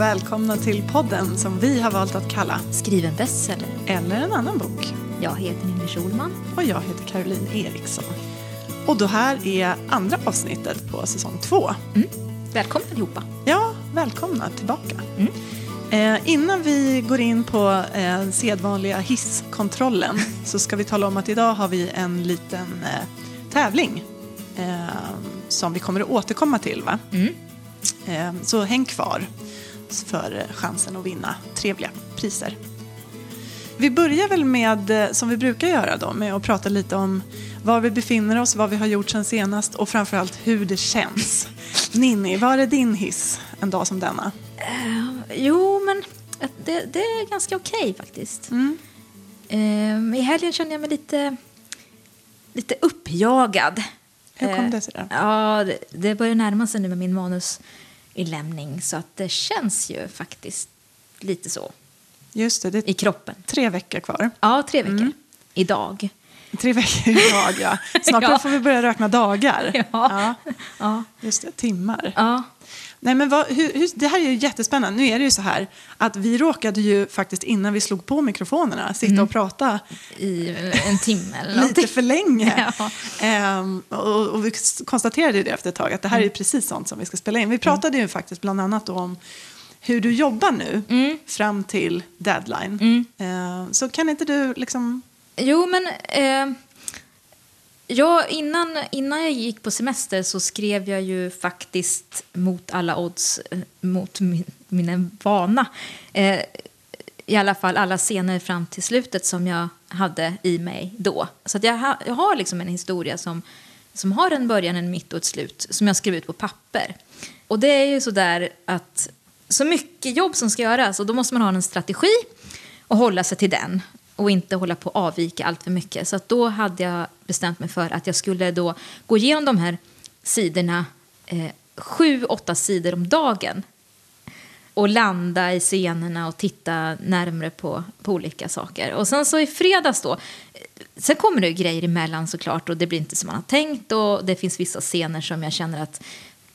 och välkomna till podden som vi har valt att kalla Skriven bestseller. Eller en annan bok. Jag heter Ninni Schulman. Och jag heter Caroline Eriksson. Och det här är andra avsnittet på säsong två. Mm. Välkomna allihopa. Ja, välkomna tillbaka. Mm. Eh, innan vi går in på eh, sedvanliga hisskontrollen så ska vi tala om att idag har vi en liten eh, tävling eh, som vi kommer att återkomma till. Va? Mm. Eh, så häng kvar för chansen att vinna trevliga priser. Vi börjar väl med, eh, som vi brukar göra då, med att prata lite om var vi befinner oss, vad vi har gjort sen senast och framförallt hur det känns. Ninni, vad är din hiss en dag som denna? Uh, jo, men det, det är ganska okej faktiskt. Mm. Uh, I helgen kände jag mig lite, lite uppjagad. Hur kom det sig då? Ja, det, börjar närma sig nu med min manusinlämning så att det känns ju faktiskt lite så Just det, det i kroppen. tre veckor kvar. Ja, tre veckor. Mm. Idag. Tre veckor idag, ja. Snart Ja. får vi börja räkna dagar. Ja. Ja, Ja. just det, timmar. ja. Nej, men vad, hur, hur, det här är ju jättespännande. Nu är det ju så här att vi råkade ju faktiskt innan vi slog på mikrofonerna sitta och prata I en timme eller lite för länge. Ja. Ehm, och, och vi konstaterade ju det efter ett tag att det här är ju precis sånt som vi ska spela in. Vi pratade ju faktiskt bland annat då om hur du jobbar nu fram till deadline. Ehm, så kan inte du liksom... Jo, men eh, Ja, innan, innan jag gick på semester så skrev jag ju faktiskt mot alla odds, eh, mot min, min vana. Eh, I alla fall alla scener fram till slutet som jag hade i mig då. Så att jag, ha, jag har liksom en historia som, som har en början, en mitt och ett slut som jag skrev ut på papper. Och det är ju så där att så mycket jobb som ska göras och då måste man ha en strategi och hålla sig till den och inte hålla på att avvika allt för mycket. Så att då hade jag bestämt mig för att jag skulle då gå igenom de här sidorna eh, sju, åtta sidor om dagen och landa i scenerna och titta närmre på, på olika saker. Och sen så i fredags då, eh, sen kommer det grejer emellan såklart och det blir inte som man har tänkt och det finns vissa scener som jag känner att,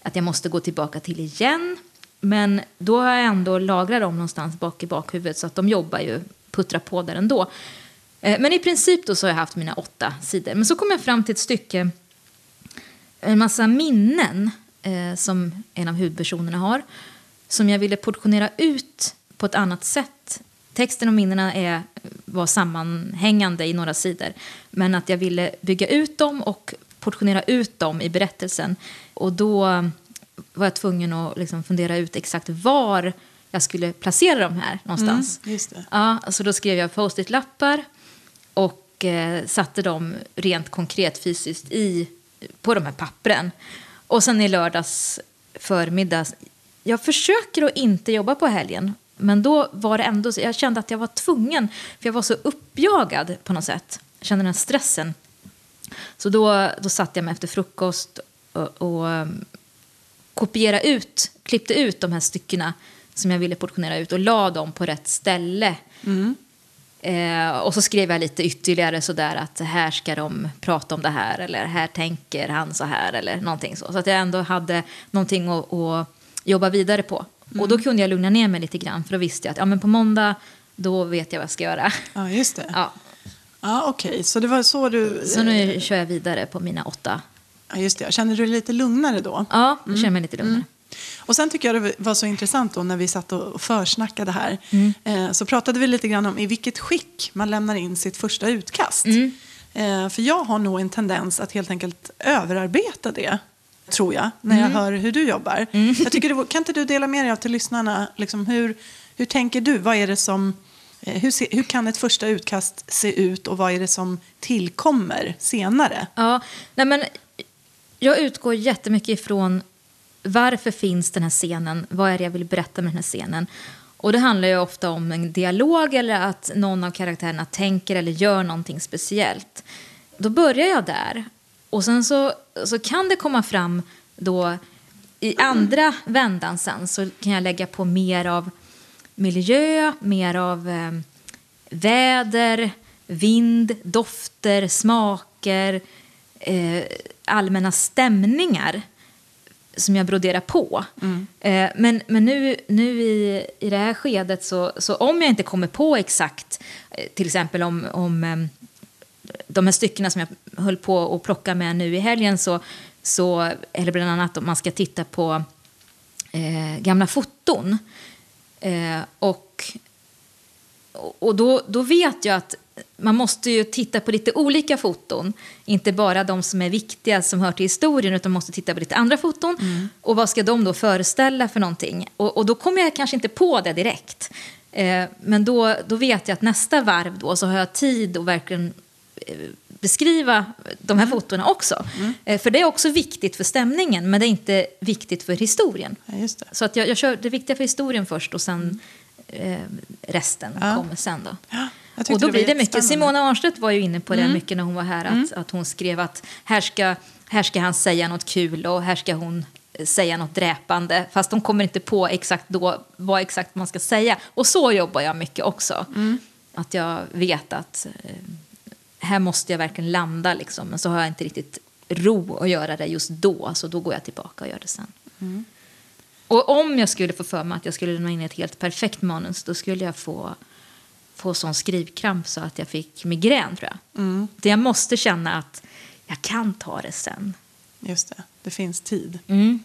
att jag måste gå tillbaka till igen. Men då har jag ändå lagrat dem någonstans bak i bakhuvudet så att de jobbar ju, puttra på där ändå. Eh, men i princip då så har jag haft mina åtta sidor. Men så kom jag fram till ett stycke, en massa minnen eh, som en av huvudpersonerna har. Som jag ville portionera ut på ett annat sätt. Texten och minnena är, var sammanhängande i några sidor. Men att jag ville bygga ut dem och portionera ut dem i berättelsen. Och då eh, var jag tvungen att liksom fundera ut exakt var jag skulle placera dem här någonstans. Mm, just det. Ja, så då skrev jag post-it-lappar och eh, satte dem rent konkret fysiskt i, på de här pappren. Och sen i lördags förmiddag, jag försöker att inte jobba på helgen, men då var det ändå så, jag kände att jag var tvungen, för jag var så uppjagad på något sätt. Jag kände den här stressen. Så då, då satte jag mig efter frukost och, och um, kopiera ut, klippte ut de här styckena som jag ville portionera ut och la dem på rätt ställe. Eh, och så skrev jag lite ytterligare sådär att här ska de prata om det här eller här tänker han så här eller någonting så. Så att jag ändå hade någonting att, att jobba vidare på. Och då kunde jag lugna ner mig lite grann för då visste jag att ja, men på måndag då vet jag vad jag ska göra. Ja, just det. Ja, Ja, Okej, så det var så du... så nu kör jag vidare på mina åtta. Ja, just det. Känner du dig lite lugnare då? Ja, jag känner mig lite lugnare. Och sen tycker jag det var så intressant då när vi satt och försnackade här. Mm. Eh, så pratade vi lite grann om i vilket skick man lämnar in sitt första utkast. Mm. Eh, för jag har nog en tendens att helt enkelt överarbeta det. Tror jag, när Mm. jag hör hur du jobbar. Jag tycker det, kan inte du dela med dig av till lyssnarna, liksom hur, hur tänker du? Vad är det som, eh, hur, se, hur kan ett första utkast se ut och vad är det som tillkommer senare? Ja, nej men jag utgår jättemycket ifrån varför finns den här scenen, vad är det jag vill berätta med den här scenen. Och det handlar ju ofta om en dialog eller att någon av karaktärerna tänker eller gör någonting speciellt. Då börjar jag där. Och sen så, så kan det komma fram då i andra vändan sen så kan jag lägga på mer av miljö, mer av eh, väder, vind, dofter, smaker, eh, allmänna stämningar som jag broderar på. Eh, men men nu, nu i, i det här skedet, så, så om jag inte kommer på exakt, eh, till exempel om, om eh, de här styckena som jag höll på att plocka med nu i helgen, så, så eller bland annat om man ska titta på gamla foton. Och och då, då vet jag att man måste ju titta på lite olika foton. Inte bara de som är viktiga som hör till historien utan man måste titta på lite andra foton. Mm. Och vad ska de då föreställa för någonting? Och, och då kommer jag kanske inte på det direkt. Eh, men då, då vet jag att nästa varv då så har jag tid att verkligen eh, beskriva de Mm. här fotona också. Eh, för det är också viktigt för stämningen men det är inte viktigt för historien. Ja. Så att jag, jag kör det viktiga för historien först och sen eh, resten Ja. kommer sen då. Ja, Och då var blir det mycket. Simona Arnstedt var ju inne på det mycket när hon var här. Att, att hon skrev att här ska, här ska han säga något kul och här ska hon eh, säga något dräpande. Fast de kommer inte på exakt då vad exakt man ska säga. Och så jobbar jag mycket också. Att jag vet att eh, här måste jag verkligen landa liksom. Men så har jag inte riktigt ro att göra det just då. Så då går jag tillbaka och gör det sen. Och om jag skulle få för mig att jag skulle lämna in ett helt perfekt manus då skulle jag få, få sån skrivkramp så att jag fick migrän tror jag. Mm. Det jag måste känna att jag kan ta det sen. Just det, det finns tid. Mm.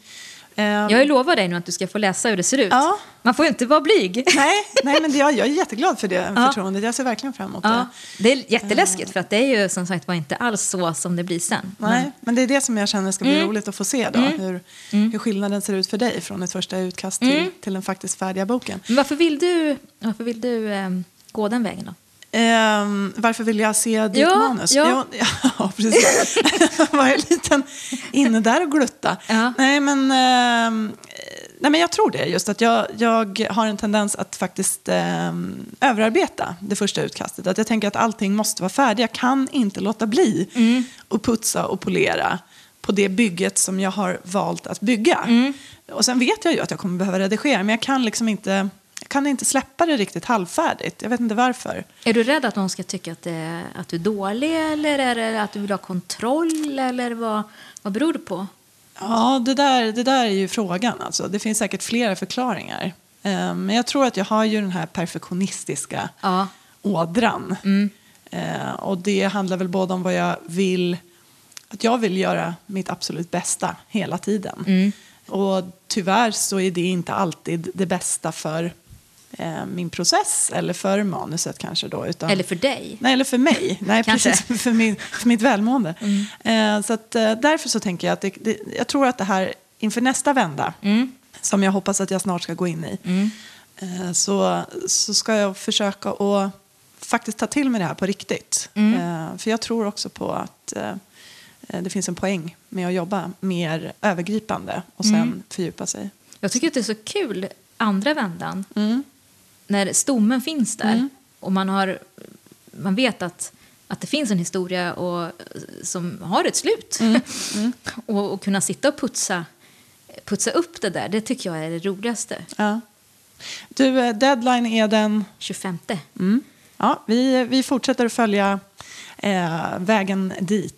Eh, Jag lovat dig nu att du ska få läsa hur det ser ut. Ja. Man får ju inte vara blyg. nej, nej, men jag, jag är jätteglad för det Ja. förtroendet. Jag ser verkligen fram emot Ja, det. det är jätteläskigt för att det är ju som sagt var inte alls så som det blir sen. Nej, men det är det som jag känner ska bli Mm. roligt att få se då. Hur, hur skillnaden ser ut för dig från ett första utkast till, Mm. till den faktiskt färdiga boken. Men varför vill du, varför vill du ehm, gå den vägen då? Ehm, varför vill jag se ditt Ja, manus? ja. Jo, ja, precis. var jag liten inne där och glutta? Ja. Nej, men, ehm, nej, men jag tror det. Just att jag, jag har en tendens att faktiskt ehm, överarbeta det första utkastet. Att jag tänker att allting måste vara färdigt. Jag kan inte låta bli Mm. att putsa och polera på det bygget som jag har valt att bygga. Mm. Och sen vet jag ju att jag kommer behöva redigera, men jag kan liksom inte, kan inte släppa det riktigt halvfärdigt. Jag vet inte varför. Är du rädd att någon ska tycka att, det, att du är dålig eller är det att du vill ha kontroll eller vad, vad beror det på? Ja, det där, det där är ju frågan. Alltså. Det finns säkert flera förklaringar. Eh, Men jag tror att jag har ju den här perfektionistiska Ja. ådran. Eh, Och det handlar väl både om vad jag vill, att jag vill göra mitt absolut bästa hela tiden. Och tyvärr så är det inte alltid det bästa för min process eller för manuset kanske då. Utan, Eller för dig? Nej, eller för mig. Nej, Kanske. precis. För, min, för mitt välmående. Eh, så att, eh, därför så tänker jag att det, det, jag tror att det här inför nästa vända, som jag hoppas att jag snart ska gå in i, eh, så, så ska jag försöka att faktiskt ta till mig det här på riktigt. Eh, för jag tror också på att eh, eh, det finns en poäng med att jobba mer övergripande och sen fördjupa sig. Jag tycker att det är så kul, andra vändan, när stommen finns där och man, har, man vet att, att det finns en historia och, som har ett slut. och, och kunna sitta och putsa, putsa upp det där, det tycker jag är det roligaste. Ja. Du, eh, deadline är den 25. Mm. Ja, vi, vi fortsätter att följa eh, vägen dit.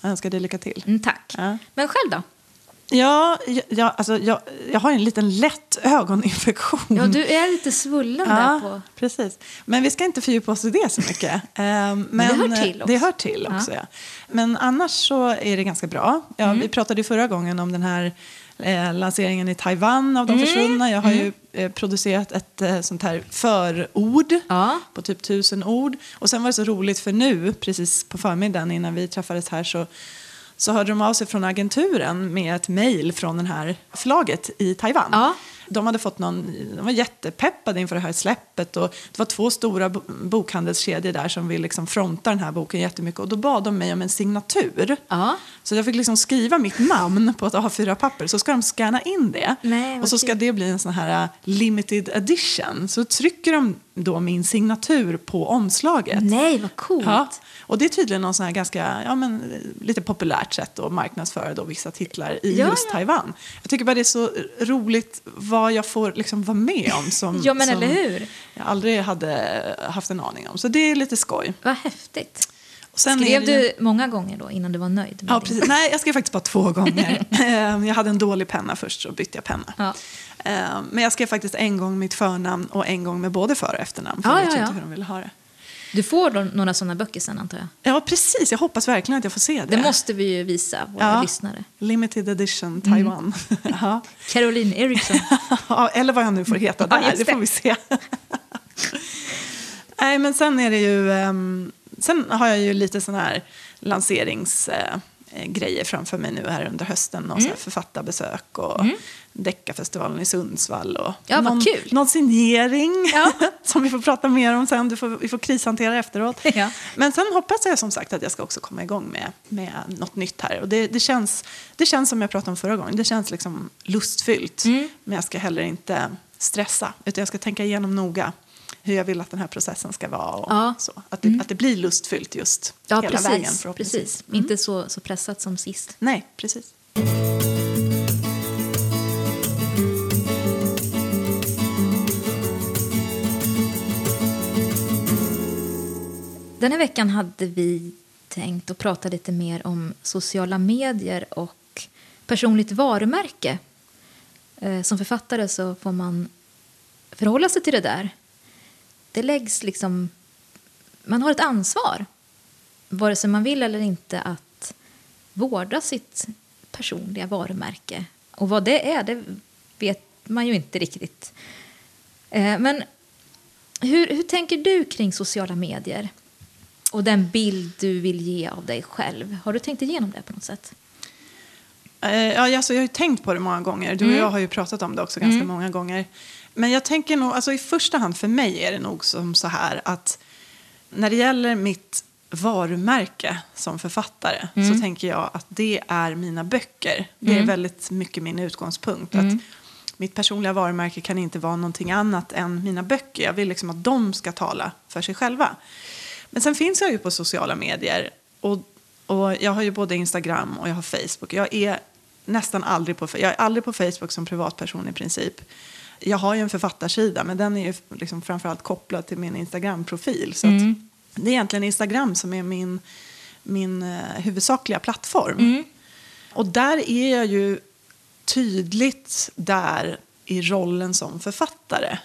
Jag önskar dig lycka till. Mm, tack. Ja. Men själv då? Ja, jag, alltså, jag, jag har en liten lätt ögoninfektion. Ja, du är lite svullen där Ja, på... precis. Men vi ska inte fördjupa oss i det så mycket. Eh, men hör till också. Det hör till också, ja. Men annars så är det ganska bra. Ja, Mm. Vi pratade ju förra gången om den här eh, lanseringen i Taiwan av De Mm. försvunna. Jag har ju eh, producerat ett eh, sånt här förord Ja. på typ tusen ord. Och sen var det så roligt för nu, precis på förmiddagen innan vi träffades här, så, så hörde de av sig från agenturen med ett mejl från det här förlaget i Taiwan. Ja. De hade fått någon, de var jättepeppade inför det här släppet och det var två stora bo- bokhandelskedjor där som vill liksom fronta den här boken jättemycket och då bad de mig om en signatur. Ja. Så jag fick liksom skriva mitt namn på ett A4-papper så ska de scanna in det. Nej, och så ska det bli en sån här uh, limited edition. Så trycker de då min signatur på omslaget. Nej, vad coolt. Ja, och det är tydligen någon sån här ganska, ja, men, lite populärt sätt att marknadsföra då vissa titlar i Ja, just ja. Taiwan. Jag tycker bara det är så roligt vad jag får liksom vara med om som, Ja, men som eller hur? jag aldrig hade haft en aning om. Så det är lite skoj. Vad häftigt. Sen Skrev ju- du många gånger då innan du var nöjd? Ja, din- precis. Nej, jag skrev faktiskt bara två gånger. Eh, jag hade en dålig penna först, så bytte jag penna. Ja. Eh, Men jag skrev faktiskt en gång mitt förnamn och en gång med både för och efternamn. För Ja, jag vet ja. inte hur de ville ha det. Du får några sådana böcker sen antar jag? Ja, precis. Jag hoppas verkligen att jag får se det. Det måste vi ju visa våra Ja. lyssnare. Limited edition Taiwan. ja. Caroline Eriksson. Ja, Eller vad jag nu får heta Ja, där, just det får det. vi se. Nej, men sen är det ju... ehm, sen har jag ju lite sån här lanseringsgrejer eh, grejer framför mig nu här under hösten. Och så Mm. här författarbesök och Deckarfestivalen i Sundsvall. Och Ja, någon, kul. någon signering Ja. som vi får prata mer om sen. Du får, vi får krishantera efteråt. Ja. Men sen hoppas jag som sagt att jag ska också komma igång med, med något nytt här. Och det, det, känns, det känns som jag pratade om förra gången. Det känns liksom lustfyllt. Mm. Men jag ska heller inte stressa. Utan jag ska tänka igenom noga hur jag vill att den här processen ska vara. Och Ja. så. Att, det, att det blir lustfyllt just Ja, hela vägen precis. förhoppningsvis. precis. Inte så, så pressat som sist. Nej, precis. Den här veckan hade vi tänkt att prata lite mer om sociala medier och personligt varumärke. Eh, Som författare så får man förhålla sig till det där. Det läggs liksom... Man har ett ansvar, vare sig man vill eller inte, att vårda sitt personliga varumärke. Och vad det är, det vet man ju inte riktigt. Eh, Men hur, hur tänker du kring sociala medier? Och den bild du vill ge av dig själv. Har du tänkt igenom det på något sätt? Eh, Ja, alltså, jag har ju tänkt på det många gånger. Du och Mm. jag har ju pratat om det också ganska många gånger. Men jag tänker nog, alltså i första hand för mig är det nog som så här att när det gäller mitt varumärke som författare så tänker jag att det är mina böcker. Det är väldigt mycket min utgångspunkt. Att mitt personliga varumärke kan inte vara någonting annat än mina böcker. Jag vill liksom att de ska tala för sig själva. Men sen finns jag ju på sociala medier. Och, och jag har ju både Instagram och jag har Facebook. Jag är nästan aldrig på, jag är aldrig på Facebook som privatperson i princip. Jag har ju en författarsida, men den är ju liksom framförallt kopplad till min Instagram-profil. Så att det är egentligen Instagram som är min, min eh, huvudsakliga plattform. Och där är jag ju tydligt där i rollen som författare.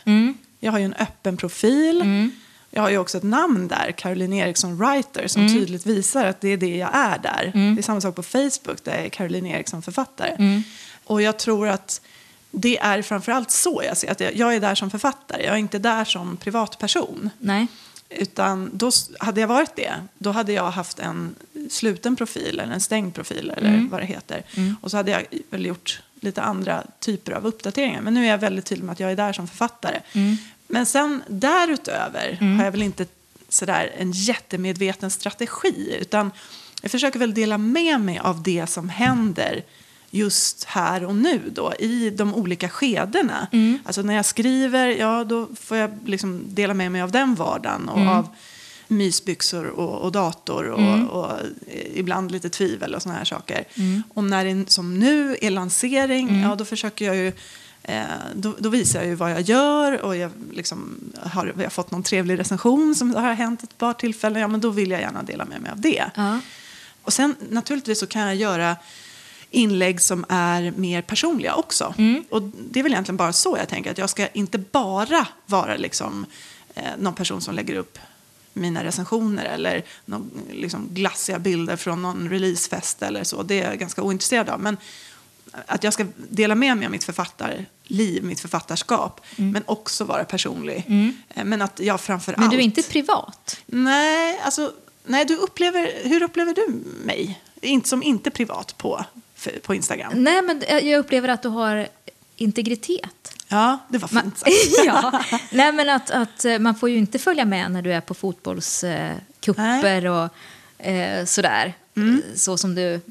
Jag har ju en öppen profil. Jag har ju också ett namn där, Caroline Eriksson Writer, som tydligt visar att det är det jag är där. Det är samma sak på Facebook, där jag är Caroline Eriksson författare. Och jag tror att det är framförallt så jag ser att jag, jag är där som författare. Jag är inte där som privatperson. Nej. Utan då hade jag varit det, då hade jag haft en sluten profil eller en stängd profil eller vad det heter. Och så hade jag väl gjort lite andra typer av uppdateringar. Men nu är jag väldigt tydlig med att jag är där som författare. Men sen därutöver har jag väl inte sådär en jättemedveten strategi. Utan jag försöker väl dela med mig av det som händer just här och nu då, i de olika skedena. Alltså när jag skriver, ja då får jag liksom dela med mig av den vardagen och av mysbyxor och, och dator och, och eh, ibland lite tvivel och såna här saker. Och när det som nu är lansering, ja då försöker jag ju Eh, då, då visar jag ju vad jag gör och jag liksom, har jag fått någon trevlig recension som har hänt ett par tillfällen, ja men då vill jag gärna dela med mig av det. Och sen naturligtvis så kan jag göra inlägg som är mer personliga också. Och det är väl egentligen bara så jag tänker, att jag ska inte bara vara liksom, eh, någon person som lägger upp mina recensioner eller någon, liksom, glassiga bilder från någon releasefest eller så. Det är jag ganska ointresserad av. Men att jag ska dela med mig av mitt författarliv, mitt författarskap, men också vara personlig. Eh, Men att jag framför Men allt... du är inte privat? Nej, alltså, nej du upplever, hur upplever du mig? Inte, som inte privat på, på Instagram. Nej, men jag upplever att du har integritet. Ja, det var fint sagt. ja. Nej, men att, att eh, man får ju inte följa med när du är på fotbollskupper och eh, sådär. Mm. Så som du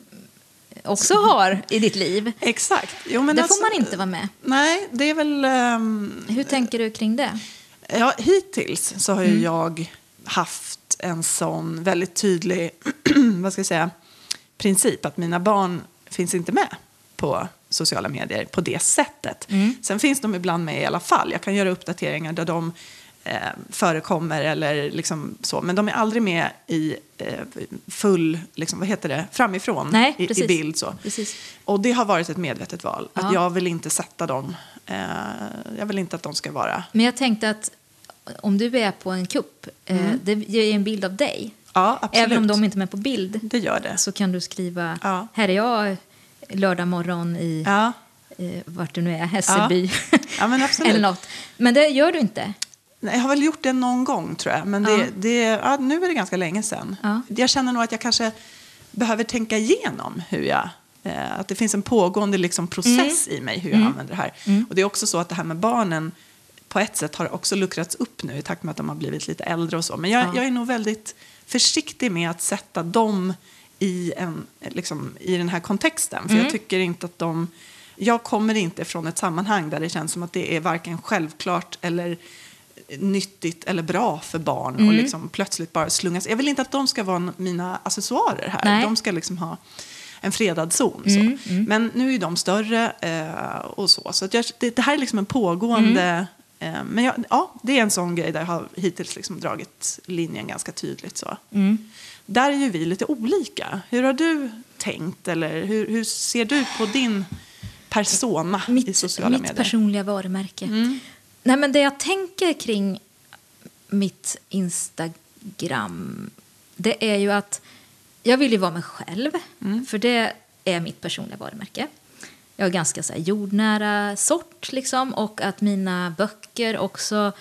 också har i ditt liv. Exakt. Jo, men Där alltså- får man inte vara med. Nej, det är väl... ehm, Hur tänker du kring det? Ja, hittills så har ju Mm. jag haft en sån väldigt tydlig vad ska jag säga, princip att mina barn finns inte med på sociala medier på det sättet. Mm. Sen finns de ibland med i alla fall. Jag kan göra uppdateringar där de eh, förekommer eller liksom så. Men de är aldrig med i eh, full, liksom, vad heter det, framifrån Nej, i, i bild. Så. Precis. Och det har varit ett medvetet val. Att Ja. jag vill inte sätta dem, eh, jag vill inte att de ska vara, Men jag tänkte att om du är på en kupp, eh, det ger en bild av dig. Ja absolut. Även om de inte är med på bild Det gör det. så kan du skriva Ja. här är jag lördag morgon i Ja, eh, vart du nu är, Hässelby. ja men absolut. Eller något. Men det gör du inte. Nej, Jag har väl gjort det någon gång tror jag, men det, det, nu är det ganska länge sedan. Ja. Jag känner nog att jag kanske behöver tänka igenom hur jag, eh, att det finns en pågående liksom, process i mig hur jag använder det här. Och det är också så att det här med barnen på ett sätt har också luckrats upp nu i takt med att de har blivit lite äldre och så. Men jag, Ja. jag är nog väldigt försiktig med att sätta dem i, en, liksom, i den här kontexten. För jag tycker inte att de... Jag kommer inte från ett sammanhang där det känns som att det är varken självklart eller nyttigt eller bra för barn och Mm. liksom plötsligt bara slungas. Jag vill inte att de ska vara mina accessoarer här. Nej. Mm, De ska liksom ha en fredad zon. Så. Men nu är de större eh, och så. Så jag, det, det här är liksom en pågående... Eh, men jag, ja, det är en sån grej där jag har hittills liksom dragit linjen ganska tydligt. Så. Mm. Där är ju vi lite olika. Hur har du tänkt? Eller hur, hur ser du på din persona i Mitt, sociala mitt medier? personliga varumärke. Mm. Nej, men det jag tänker kring mitt Instagram det är ju att jag vill ju vara mig själv, Mm. för det är mitt personliga varumärke. Jag är ganska så jordnära sort, liksom, och att mina böcker också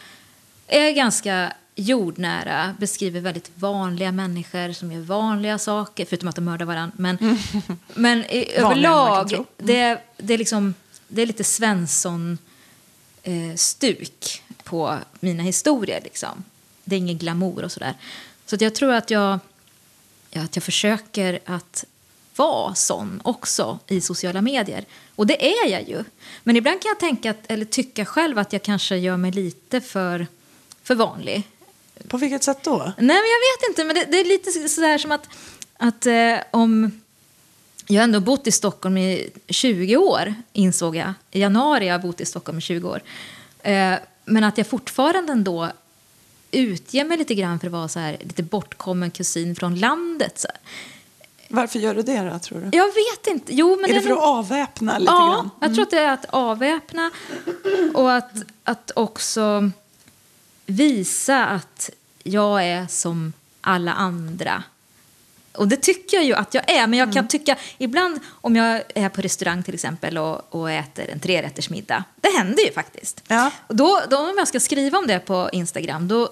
är ganska jordnära, beskriver väldigt vanliga människor som gör vanliga saker, förutom att de mördar varandra. Men, men i, överlag. Mm. det, det, är liksom, det är lite Svensson-stuk på mina historier. Liksom. Det är ingen glamour och sådär. Så att jag tror att jag, ja, att jag försöker att vara sån också i sociala medier. Och det är jag ju. Men ibland kan jag tänka att, eller tycka själv att jag kanske gör mig lite för, för vanlig. På vilket sätt då? Nej, men jag vet inte. Men det, det är lite sådär som att, att eh, om... Jag har ändå bott i Stockholm i 20 år, insåg jag. I januari har jag bott i Stockholm i 20 år. Eh, men att jag fortfarande ändå utger mig lite grann för att vara så här, lite bortkommen kusin från landet. Så här. Varför gör du det då, tror du? Jag vet inte. Jo, men är det för att avväpna lite ja, grann? jag tror att det är att avväpna och att, att också visa att jag är som alla andra. Och det tycker jag ju att jag är, men jag kan tycka ibland om jag är på restaurang till exempel och, och äter en trerättersmiddag, det händer ju faktiskt. Ja. Och då, då om jag ska skriva om det på Instagram, då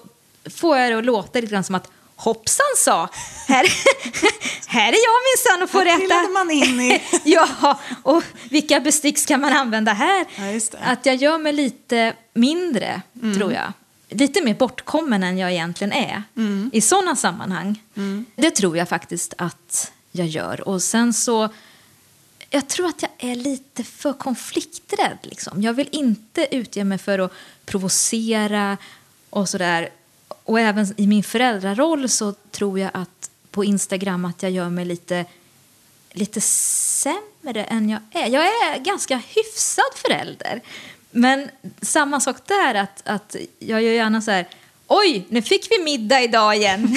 får jag det att låta lite grann som att hoppsan sa, här, här är jag minsann och får Här äta. man in i. ja, och vilka bestick ska man använda här? Ja. Att jag gör mig lite mindre, tror jag. Lite mer bortkommen än jag egentligen är i sådana sammanhang. Det tror jag faktiskt att jag gör. Och sen så... Jag tror att jag är lite för konflikträdd. Liksom. Jag vill inte utge mig för att provocera och sådär. Och även i min föräldraroll så tror jag att på Instagram att jag gör mig lite lite sämre än jag är. Jag är ganska hyfsad förälder. Men samma sak där, att, att jag gör gärna så här... Oj, nu fick vi middag idag igen.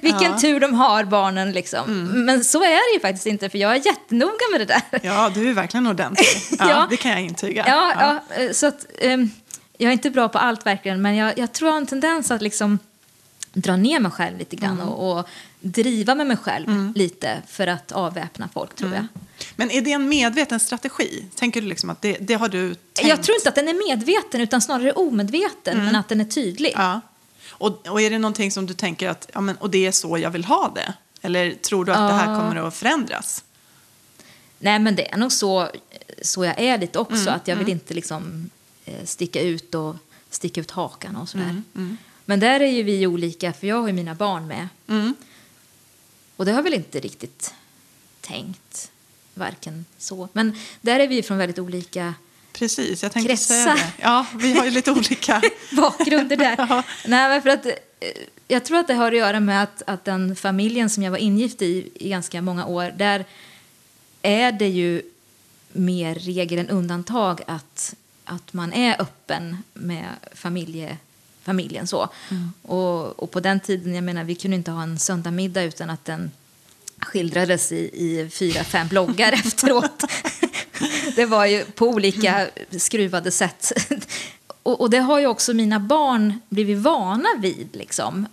Vilken Ja. tur de har, barnen. Liksom. Men så är det ju faktiskt inte, för jag är jättenoga med det där. Ja, du är verkligen ordentlig. Ja, Ja. Det kan jag intyga. Ja, ja. eh, så att, ehm, jag är inte bra på allt verkligen, men jag, jag tror jag har en tendens att liksom dra ner mig själv lite grann och, och driva med mig själv lite för att avväpna folk, tror jag. Men är det en medveten strategi? Tänker du liksom att det, det har du tänkt? Jag tror inte att den är medveten, utan snarare omedveten, men att den är tydlig. Ja. Och, och är det någonting som du tänker att ja, men, och det är så jag vill ha det? Eller tror du att det här Ja. kommer att förändras? Nej, men det är nog så, så jag är lite också, att jag vill inte liksom sticka ut och sticka ut hakan och sådär. Men där är ju vi olika, för jag har ju mina barn med. Mm. Och det har jag väl inte riktigt tänkt, varken så. Men där är vi från väldigt olika Precis, jag tänkte säga Kretsar. det. Ja, vi har ju lite olika. bakgrunder där. Ja. Nej, för att, eh, jag tror att det har att göra med att, att den familjen som jag var ingift i i ganska många år, där är det ju mer regel än undantag att att man är öppen med familje, familjen. Så. Och, och på den tiden, jag menar, vi kunde inte ha en söndagmiddag utan att den skildrades i, i fyra, fem bloggar efteråt. det var ju på olika skruvade sätt. Och, och, det har ju också mina barn blivit vana vid. Liksom.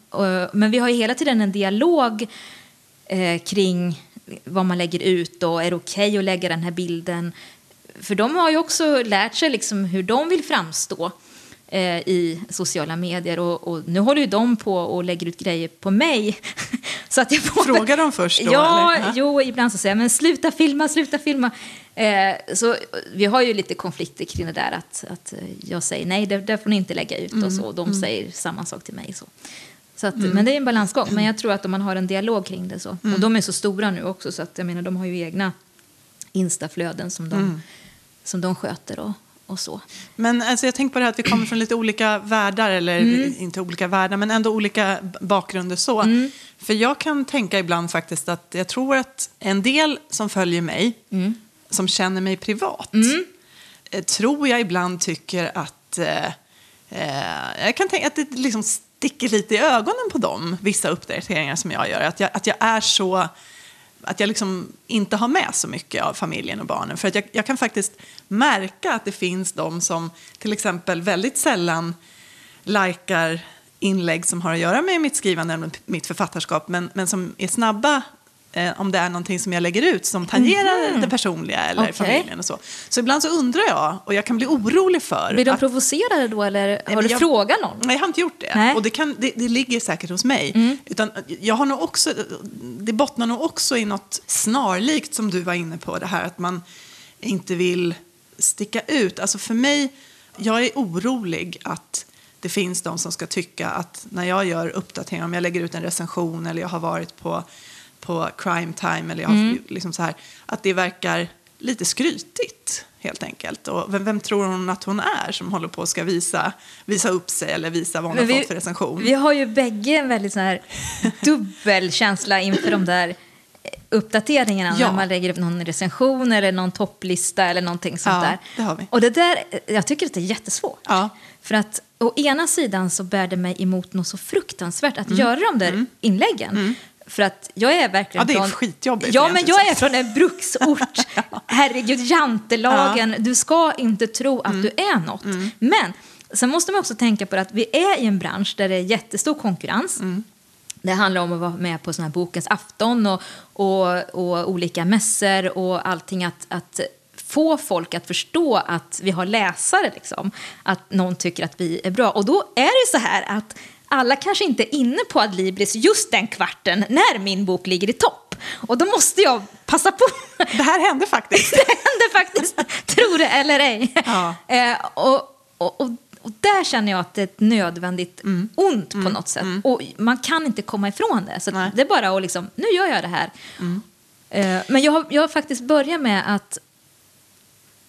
Men vi har ju hela tiden en dialog eh, kring vad man lägger ut och är det okej okay att lägga den här bilden? För de har ju också lärt sig liksom hur de vill framstå eh, i sociala medier och, och, nu håller ju de på och lägger ut grejer på mig. så att jag får... Frågar de först då? Ja, eller? jo, ibland så säger jag men sluta filma, sluta filma. Eh, så vi har ju lite konflikter kring det där att, att jag säger nej, det, det får ni inte lägga ut mm. och så. Och de mm. säger samma sak till mig. Så. Så att, mm. Men det är en balansgång. Men jag tror att om man har en dialog kring det så. Mm. Och de är så stora nu också så att jag menar de har ju egna instaflöden som de, mm. som de sköter och, och så. Men alltså, jag tänker på det här att vi kommer från lite olika världar, eller mm. inte olika världar, men ändå olika bakgrunder så. Mm. För jag kan tänka ibland faktiskt att jag tror att en del som följer mig, mm. som känner mig privat, eh, tror jag ibland tycker att eh, eh, jag kan tänka att det liksom sticker lite i ögonen på dem, vissa uppdateringar som jag gör. Att jag, att jag är så att jag liksom inte har med så mycket av familjen och barnen. För att jag, jag, kan faktiskt märka att det finns de som till exempel väldigt sällan likar inlägg som har att göra med mitt skrivande eller mitt författarskap, men, men som är snabba eh, om det är någonting som jag lägger ut som tangerar mm. det personliga eller okay. familjen och så. Så ibland så undrar jag, och jag kan bli orolig för... Blir de att, provocerade då eller har du jag, frågat någon? Nej, jag har inte gjort det. Nej. Och det, kan, det, det, ligger säkert hos mig. Mm. Utan jag har nog också, det bottnar nog också i något snarlikt som du var inne på, det här att man inte vill sticka ut. Alltså för mig, jag är orolig att det finns de som ska tycka att när jag gör uppdateringar, om jag lägger ut en recension eller jag har varit på på crime time eller jag mm. liksom så här, att det verkar lite skrytigt helt enkelt. Och vem, vem, tror hon att hon är som håller på att ska visa, visa upp sig eller visa vad hon vi, har fått för recension? Vi har ju bägge en väldigt så här dubbel känsla inför de där uppdateringarna ja. när man lägger upp någon recension eller någon topplista eller någonting sånt ja, där. Det vi. Och det där, jag tycker att det är jättesvårt. Ja. För att å ena sidan så bär det mig emot något så fruktansvärt att mm. göra de där mm. inläggen. Mm. För att jag är verkligen Ja, det är från, skitjobbigt. Ja, men jag är från en bruksort. Herregud, jantelagen. Ja. Du ska inte tro att mm. du är något. Mm. Men sen måste man också tänka på att vi är i en bransch där det är jättestor konkurrens. Mm. Det handlar om att vara med på såna här bokens afton och, och, och olika mässor och allting. Att, att få folk att förstå att vi har läsare, liksom. att någon tycker att vi är bra. Och då är det så här att alla kanske inte är inne på Adlibris just den kvarten när min bok ligger i topp. Och då måste jag passa på. Det här hände faktiskt. det hände faktiskt, tro det eller ej. Ja. Eh, och, och, och, och, där känner jag att det är ett nödvändigt mm. ont på mm. något sätt. Mm. Och man kan inte komma ifrån det. Så det är bara att liksom, nu gör jag det här. Mm. Eh, men jag har, jag har faktiskt börjat med att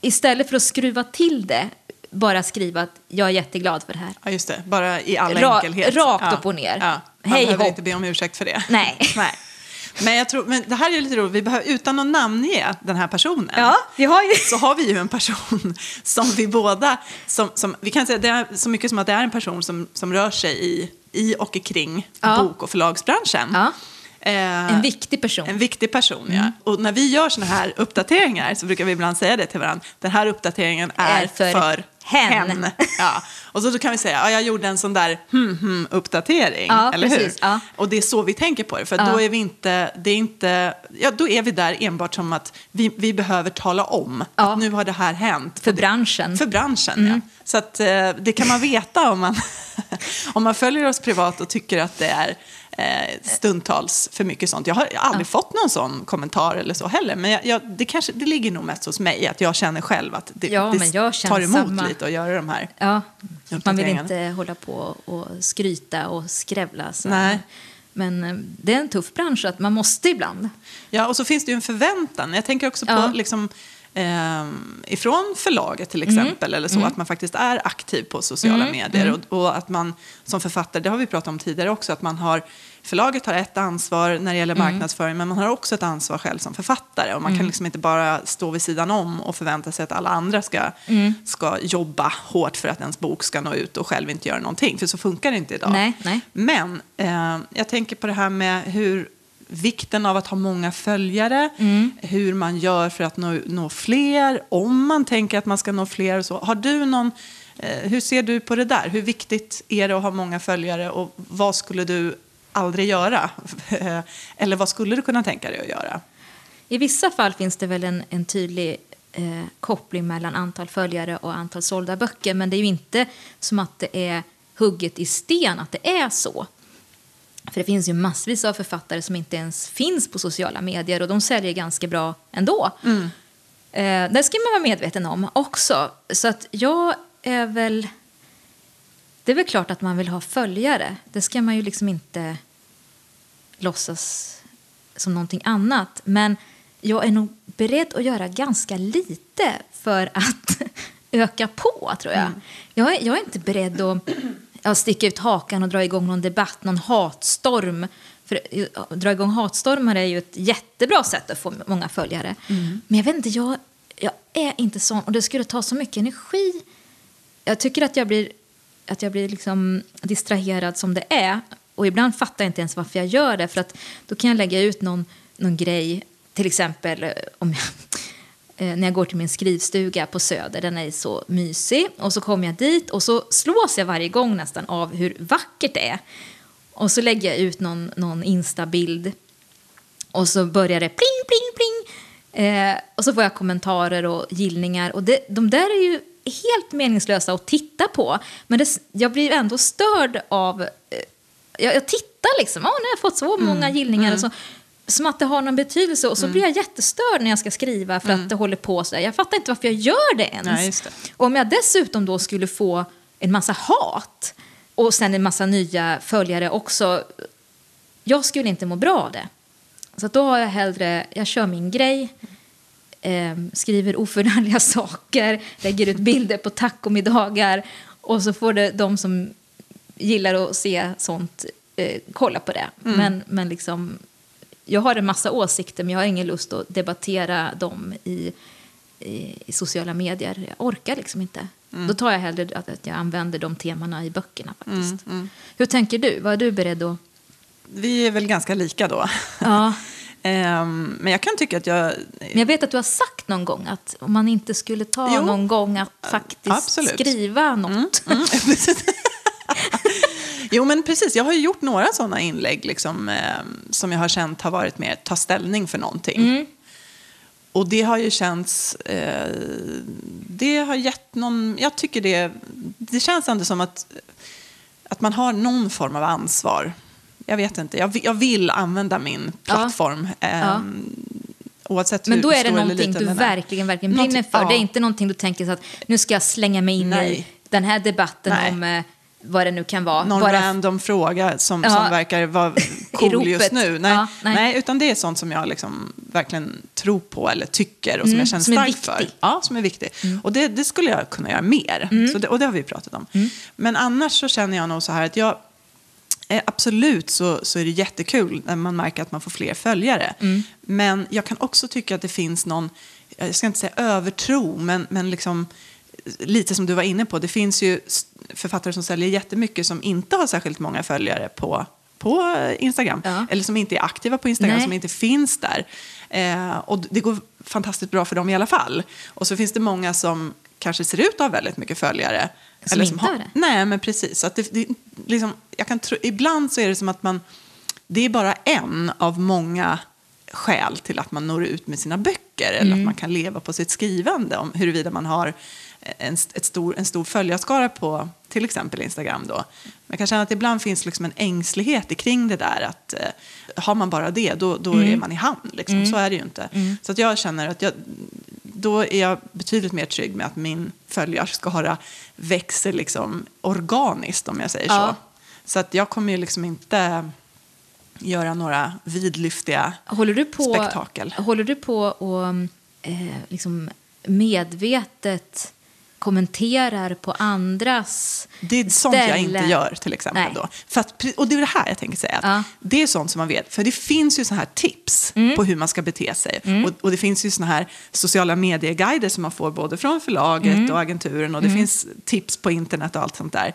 istället för att skruva till det bara skriva att jag är jätteglad för det här. Ja, just det. Bara i all Ra enkelhet. Rakt ja. upp och ner. Ja. Man Hej behöver hopp. inte be om ursäkt för det. Nej. Nej. Men, jag tror, men det här är lite roligt, vi behöver, utan att namnge den här personen, ja, vi har ju. så har vi ju en person som vi båda, som, som, vi kan säga det är så mycket som att det är en person som, som rör sig i, i och kring ja. bok och förlagsbranschen. Ja. Eh, en viktig person. En viktig person, mm. ja. Och när vi gör sådana här uppdateringar så brukar vi ibland säga det till varandra. Den här uppdateringen är, är för, för hen. hen. Ja. Och så då kan vi säga, ja, jag gjorde en sån där hmm, hmm, uppdatering, ja, eller precis, hur? Ja. Och det är så vi tänker på det, för då är vi inte, det är inte, ja då är vi där enbart som att vi, vi behöver tala om att nu har det här hänt. För branschen. För branschen, mm. ja. Så att eh, det kan man veta om man, om man följer oss privat och tycker att det är stundtals för mycket sånt. Jag har aldrig ja. fått någon sån kommentar eller så heller. Men jag, jag, det, kanske, det ligger nog mest hos mig, att jag känner själv att det, ja, det tar emot samma. lite att göra de här ja, Man vill inte hålla på och skryta och skrävla. Så. Nej. Men eh, det är en tuff bransch, att man måste ibland. Ja, och så finns det ju en förväntan. Jag tänker också på ja. liksom, eh, ifrån förlaget till mm. exempel, mm. eller så, mm. att man faktiskt är aktiv på sociala mm. medier. Mm. Och, och, att man som författare, det har vi pratat om tidigare också, att man har förlaget har ett ansvar när det gäller Mm. marknadsföring men man har också ett ansvar själv som författare. Och man kan liksom inte bara stå vid sidan om och förvänta sig att alla andra ska, Mm. ska jobba hårt för att ens bok ska nå ut och själv inte göra någonting. För så funkar det inte idag. Nej, nej. Men eh, jag tänker på det här med hur vikten av att ha många följare, Mm. hur man gör för att nå, nå fler, om man tänker att man ska nå fler. Och så. Har du någon, eh, hur ser du på det där? Hur viktigt är det att ha många följare och vad skulle du aldrig göra? Eller vad skulle du kunna tänka dig att göra? I vissa fall finns det väl en, en tydlig eh, koppling mellan antal följare och antal sålda böcker. Men det är ju inte som att det är hugget i sten att det är så. För det finns ju massvis av författare som inte ens finns på sociala medier och de säljer ganska bra ändå. Eh, det ska man vara medveten om också. Så att jag är väl... Det är väl klart att man vill ha följare. Det ska man ju liksom inte låtsas som någonting annat. Men jag är nog beredd att göra ganska lite för att öka på, tror jag. Jag, är, jag är inte beredd att ja, sticka ut hakan och dra igång någon debatt, någon hatstorm. För eh, att dra igång hatstormar är ju ett jättebra sätt att få många följare. Men jag vet inte, jag, jag är inte sån. Och det skulle ta så mycket energi. Jag tycker att jag blir, att jag blir liksom distraherad som det är. Och ibland fattar jag inte ens varför jag gör det. För att då kan jag lägga ut någon, någon grej, till exempel eh, om jag, när jag går till min skrivstuga på Söder. Den är så mysig. Och så kommer jag dit och så slås jag varje gång nästan av hur vackert det är. Och så lägger jag ut någon, någon Insta-bild. Och så börjar det pling, pling, pling. Eh, och så får jag kommentarer och gillningar. Och det, de där är ju helt meningslösa att titta på. Men det, jag blir ändå störd av... Eh, jag, jag tittar liksom. Åh, nu har jag fått så många gillningar. Och så, som att det har någon betydelse. Och så blir jag jättestörd när jag ska skriva för att det håller på så där. Jag fattar inte varför jag gör det ens. Nej, det. Och om jag dessutom då skulle få en massa hat och sen en massa nya följare också. Jag skulle inte må bra av det. Så då har jag hellre, jag kör min grej, eh, skriver oförargliga saker, lägger ut bilder på tacomiddagar och så får det de som gillar att se sånt eh, kolla på det. Men, men liksom, jag har en massa åsikter men jag har ingen lust att debattera dem i, i, i sociala medier. Jag orkar liksom inte. Då tar jag hellre att, att jag använder de temana i böckerna faktiskt. Hur tänker du? Vad är du beredd att... Vi är väl ganska lika då. Ja. Ehm, men jag kan tycka att jag... Men jag vet att du har sagt någon gång att om man inte skulle ta Jo. någon gång att faktiskt Absolut. skriva något. Jo, men precis. Jag har ju gjort några sådana inlägg liksom, eh, som jag har känt har varit mer ta ställning för någonting. Mm. Och det har ju känts... Eh, det har gett någon... Jag tycker det... Det känns ändå som att, att man har någon form av ansvar. Jag vet inte. Jag, vill- jag vill använda min plattform. Eh, Ja. Oavsett Men då är det någonting du verkligen, verkligen brinner för. ja. Det är inte någonting du tänker så att nu ska jag slänga mig in i Nej. den här debatten Nej. om eh, vad det nu kan vara. någon Bara- random fråga som, Ja. som verkar vara cool just nu. Nej, Ja, nej. nej. utan det är sånt som jag liksom verkligen tror på eller tycker och som Mm, jag känner starkt. Mm. för. Ja, som är viktig. Och det, det skulle jag kunna göra mer. Så det, och det har vi pratat om. Mm. Men annars så känner jag nog så här att jag Eh, absolut så, så är det jättekul när man märker att man får fler följare. Mm. Men jag kan också tycka att det finns någon, jag ska inte säga övertro, men, men liksom lite som du var inne på, det finns ju författare som säljer jättemycket som inte har särskilt många följare på, på Instagram. Ja. Eller som inte är aktiva på Instagram, Nej. som inte finns där. Eh, och det går fantastiskt bra för dem i alla fall. Och så finns det många som kanske ser ut att ha väldigt mycket följare. Som inte har det. Nej, men precis. Så att det, det, liksom, jag kan tro, ibland så är det som att man... Det är bara en av många skäl till att man når ut med sina böcker eller Mm. att man kan leva på sitt skrivande. Om huruvida man har en, ett stor, en stor följarskara på till exempel Instagram. Då. Jag kan känna att ibland finns liksom en ängslighet kring det där. att eh, Har man bara det, då, då Mm. är man i hamn. Liksom. Så är det ju inte. Så att jag känner att jag, då är jag betydligt mer trygg med att min följarskara växer liksom organiskt, om jag säger Ja. så. Så att jag kommer ju liksom inte göra några vidlyftiga Håller du på, spektakel. Håller du på och eh, liksom medvetet kommenterar på andras Det är sånt jag ställe. inte gör till exempel. Nej. Då. För att, och det är det här jag tänker säga. Ja. Det är sånt som man vet. För det finns ju så här tips Mm. på hur man ska bete sig. Och, och det finns ju såna här sociala medieguider som man får både från förlaget Mm. och agenturen. Och det finns tips på internet och allt sånt där.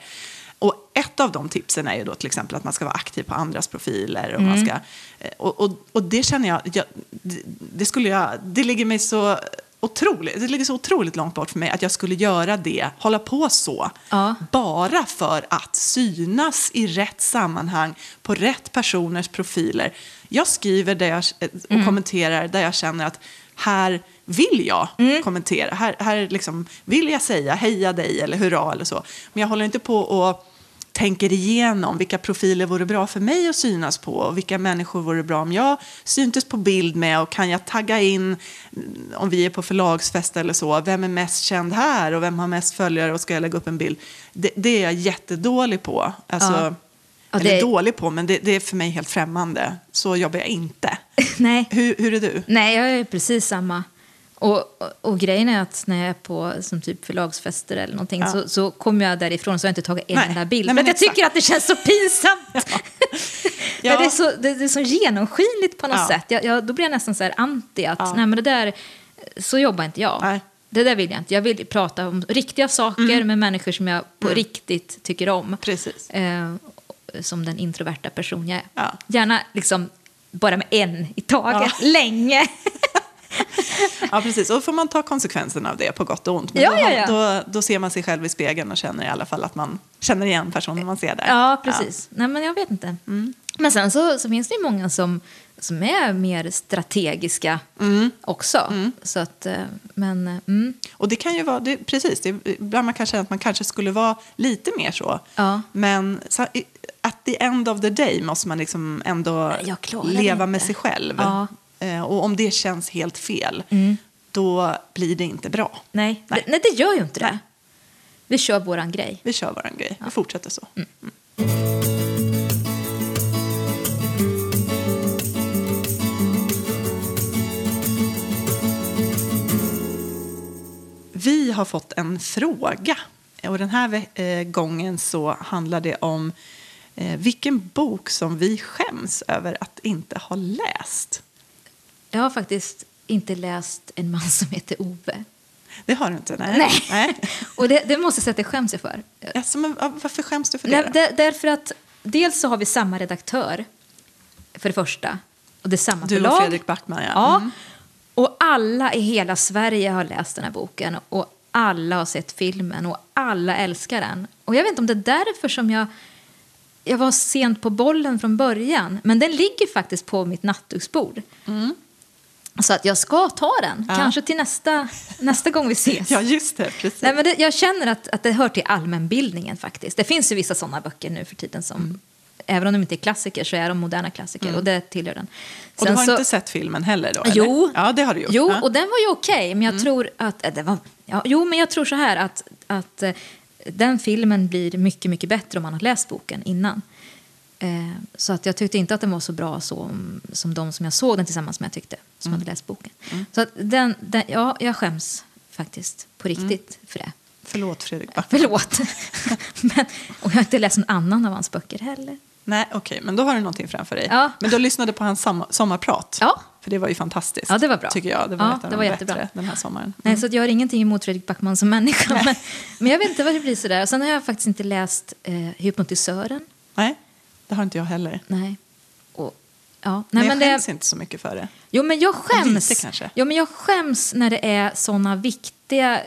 Och ett av de tipsen är ju då till exempel att man ska vara aktiv på andras profiler. Och, Mm. man ska, eh, och, och, och det känner jag, jag det, det skulle jag, det ligger mig så otroligt, det ligger så otroligt långt bort för mig att jag skulle göra det, hålla på så, Ja. bara för att synas i rätt sammanhang på rätt personers profiler. Jag skriver där jag, och Mm. kommenterar där jag känner att här vill jag Mm. kommentera. Här, här liksom vill jag säga heja dig eller hurra eller så. Men jag håller inte på och tänker igenom vilka profiler vore bra för mig att synas på och vilka människor vore bra om jag syntes på bild med och kan jag tagga in mm, om vi är på förlagsfest eller så, vem är mest känd här och vem har mest följare och ska jag lägga upp en bild? Det, det är jag jättedålig på. Alltså, Ja. Ja, eller det- dålig på, men det, det är för mig helt främmande. Så jobbar jag inte. Nej. Hur, hur är du? Nej, jag är precis samma. Och, och, och grejen är att när jag är på som typ förlagsfester eller någonting Ja. så, så kommer jag därifrån så har jag inte tagit en enda bild. Nej, för men att jag tycker att det känns så pinsamt. Ja. För det, är så, det, det är så genomskinligt på något Ja. sätt. Jag, jag, då blir jag nästan så här anti att Ja. nej men det där, så jobbar inte jag. Nej. Det där vill jag inte. Jag vill prata om riktiga saker Mm. med människor som jag på riktigt tycker om. Precis. Eh, som den introverta person jag är. Ja. Gärna liksom bara med en i taget, länge. Ja, precis. Och får man ta konsekvenserna av det på gott och ont. Men Ja, då, ja, ja. Då, då ser man sig själv i spegeln och känner i alla fall att man känner igen personen man ser där. Ja, precis. Nej, men jag vet inte. Mm. Men sen så, så finns det ju många som, som är mer strategiska Mm. också. Så att, eh, men, eh, mm. Och det kan ju vara, det, precis, det, ibland man kan känna att man kanske skulle vara lite mer så. Ja. Men så, at the end of the day måste man liksom ändå leva inte. med sig själv. Ja. Eh, Och om det känns helt fel, Mm. då blir det inte bra. nej, Nej. Det, nej, det gör ju inte det. Vi kör våran grej. Vi kör vår grej, vi fortsätter så. Mm. Vi har fått en fråga. Och den här eh, gången så handlar det om eh, vilken bok som vi skäms över att inte ha läst. Jag har faktiskt inte läst En man som heter Ove. Det har du inte? Nej. Nej. nej. Och det, det måste jag säga att det skäms jag för. Alltså, men, varför skäms du för det? Nej, därför att dels så har vi samma redaktör, för det första. Och det är samma Du förlag. och Fredrik Backman, ja. Ja. Mm. Och alla i hela Sverige har läst den här boken. Och alla har sett filmen och alla älskar den. Och jag vet inte om det är därför som jag... Jag var sent på bollen från början. Men den ligger faktiskt på mitt nattduksbord. Så att jag ska ta den. Mm. Ja. Kanske till nästa, nästa gång vi ses. Ja, just det. Precis. Nej, men det, jag känner att, att det hör till allmänbildningen faktiskt. Det finns ju vissa sådana böcker nu för tiden som, Mm. även om de inte är klassiker så är de moderna klassiker och det tillhör den. och du Sen har så- inte sett filmen heller då? Eller? Jo, Ja, det har du gjort. jo ja. Mm. och den var ju okej, men jag tror att... Äh, det var, ja, jo, men jag tror så här att, att eh, den filmen blir mycket, mycket bättre om man har läst boken innan. Eh, så att jag tyckte inte att den var så bra som, som de som jag såg den tillsammans med jag tyckte, som Mm. hade läst boken. Så att den, den, ja, jag skäms faktiskt på Mm. riktigt för det. Förlåt, Fredrik Backman. Förlåt. men, och jag har inte läst någon annan av hans böcker heller. Nej, okej, men då har du någonting framför dig. Ja. Men du lyssnade på hans som- sommarprat. Ja. För det var ju fantastiskt. Ja, det var bra. Tycker jag. Det var Ja, det de var bättre jättebra. den här sommaren. Nej, så jag har ingenting emot Fredrik Backman som människa. Men, men jag vet inte vad det blir sådär. Sen har jag faktiskt inte läst eh, Hypnotisören. Nej, det har inte jag heller. Nej. Och, ja. Men, Nej, jag men det, skäms inte så mycket för det. jo, men jag skäms. Lite kanske. Jo, men jag skäms när det är såna viktiga eh,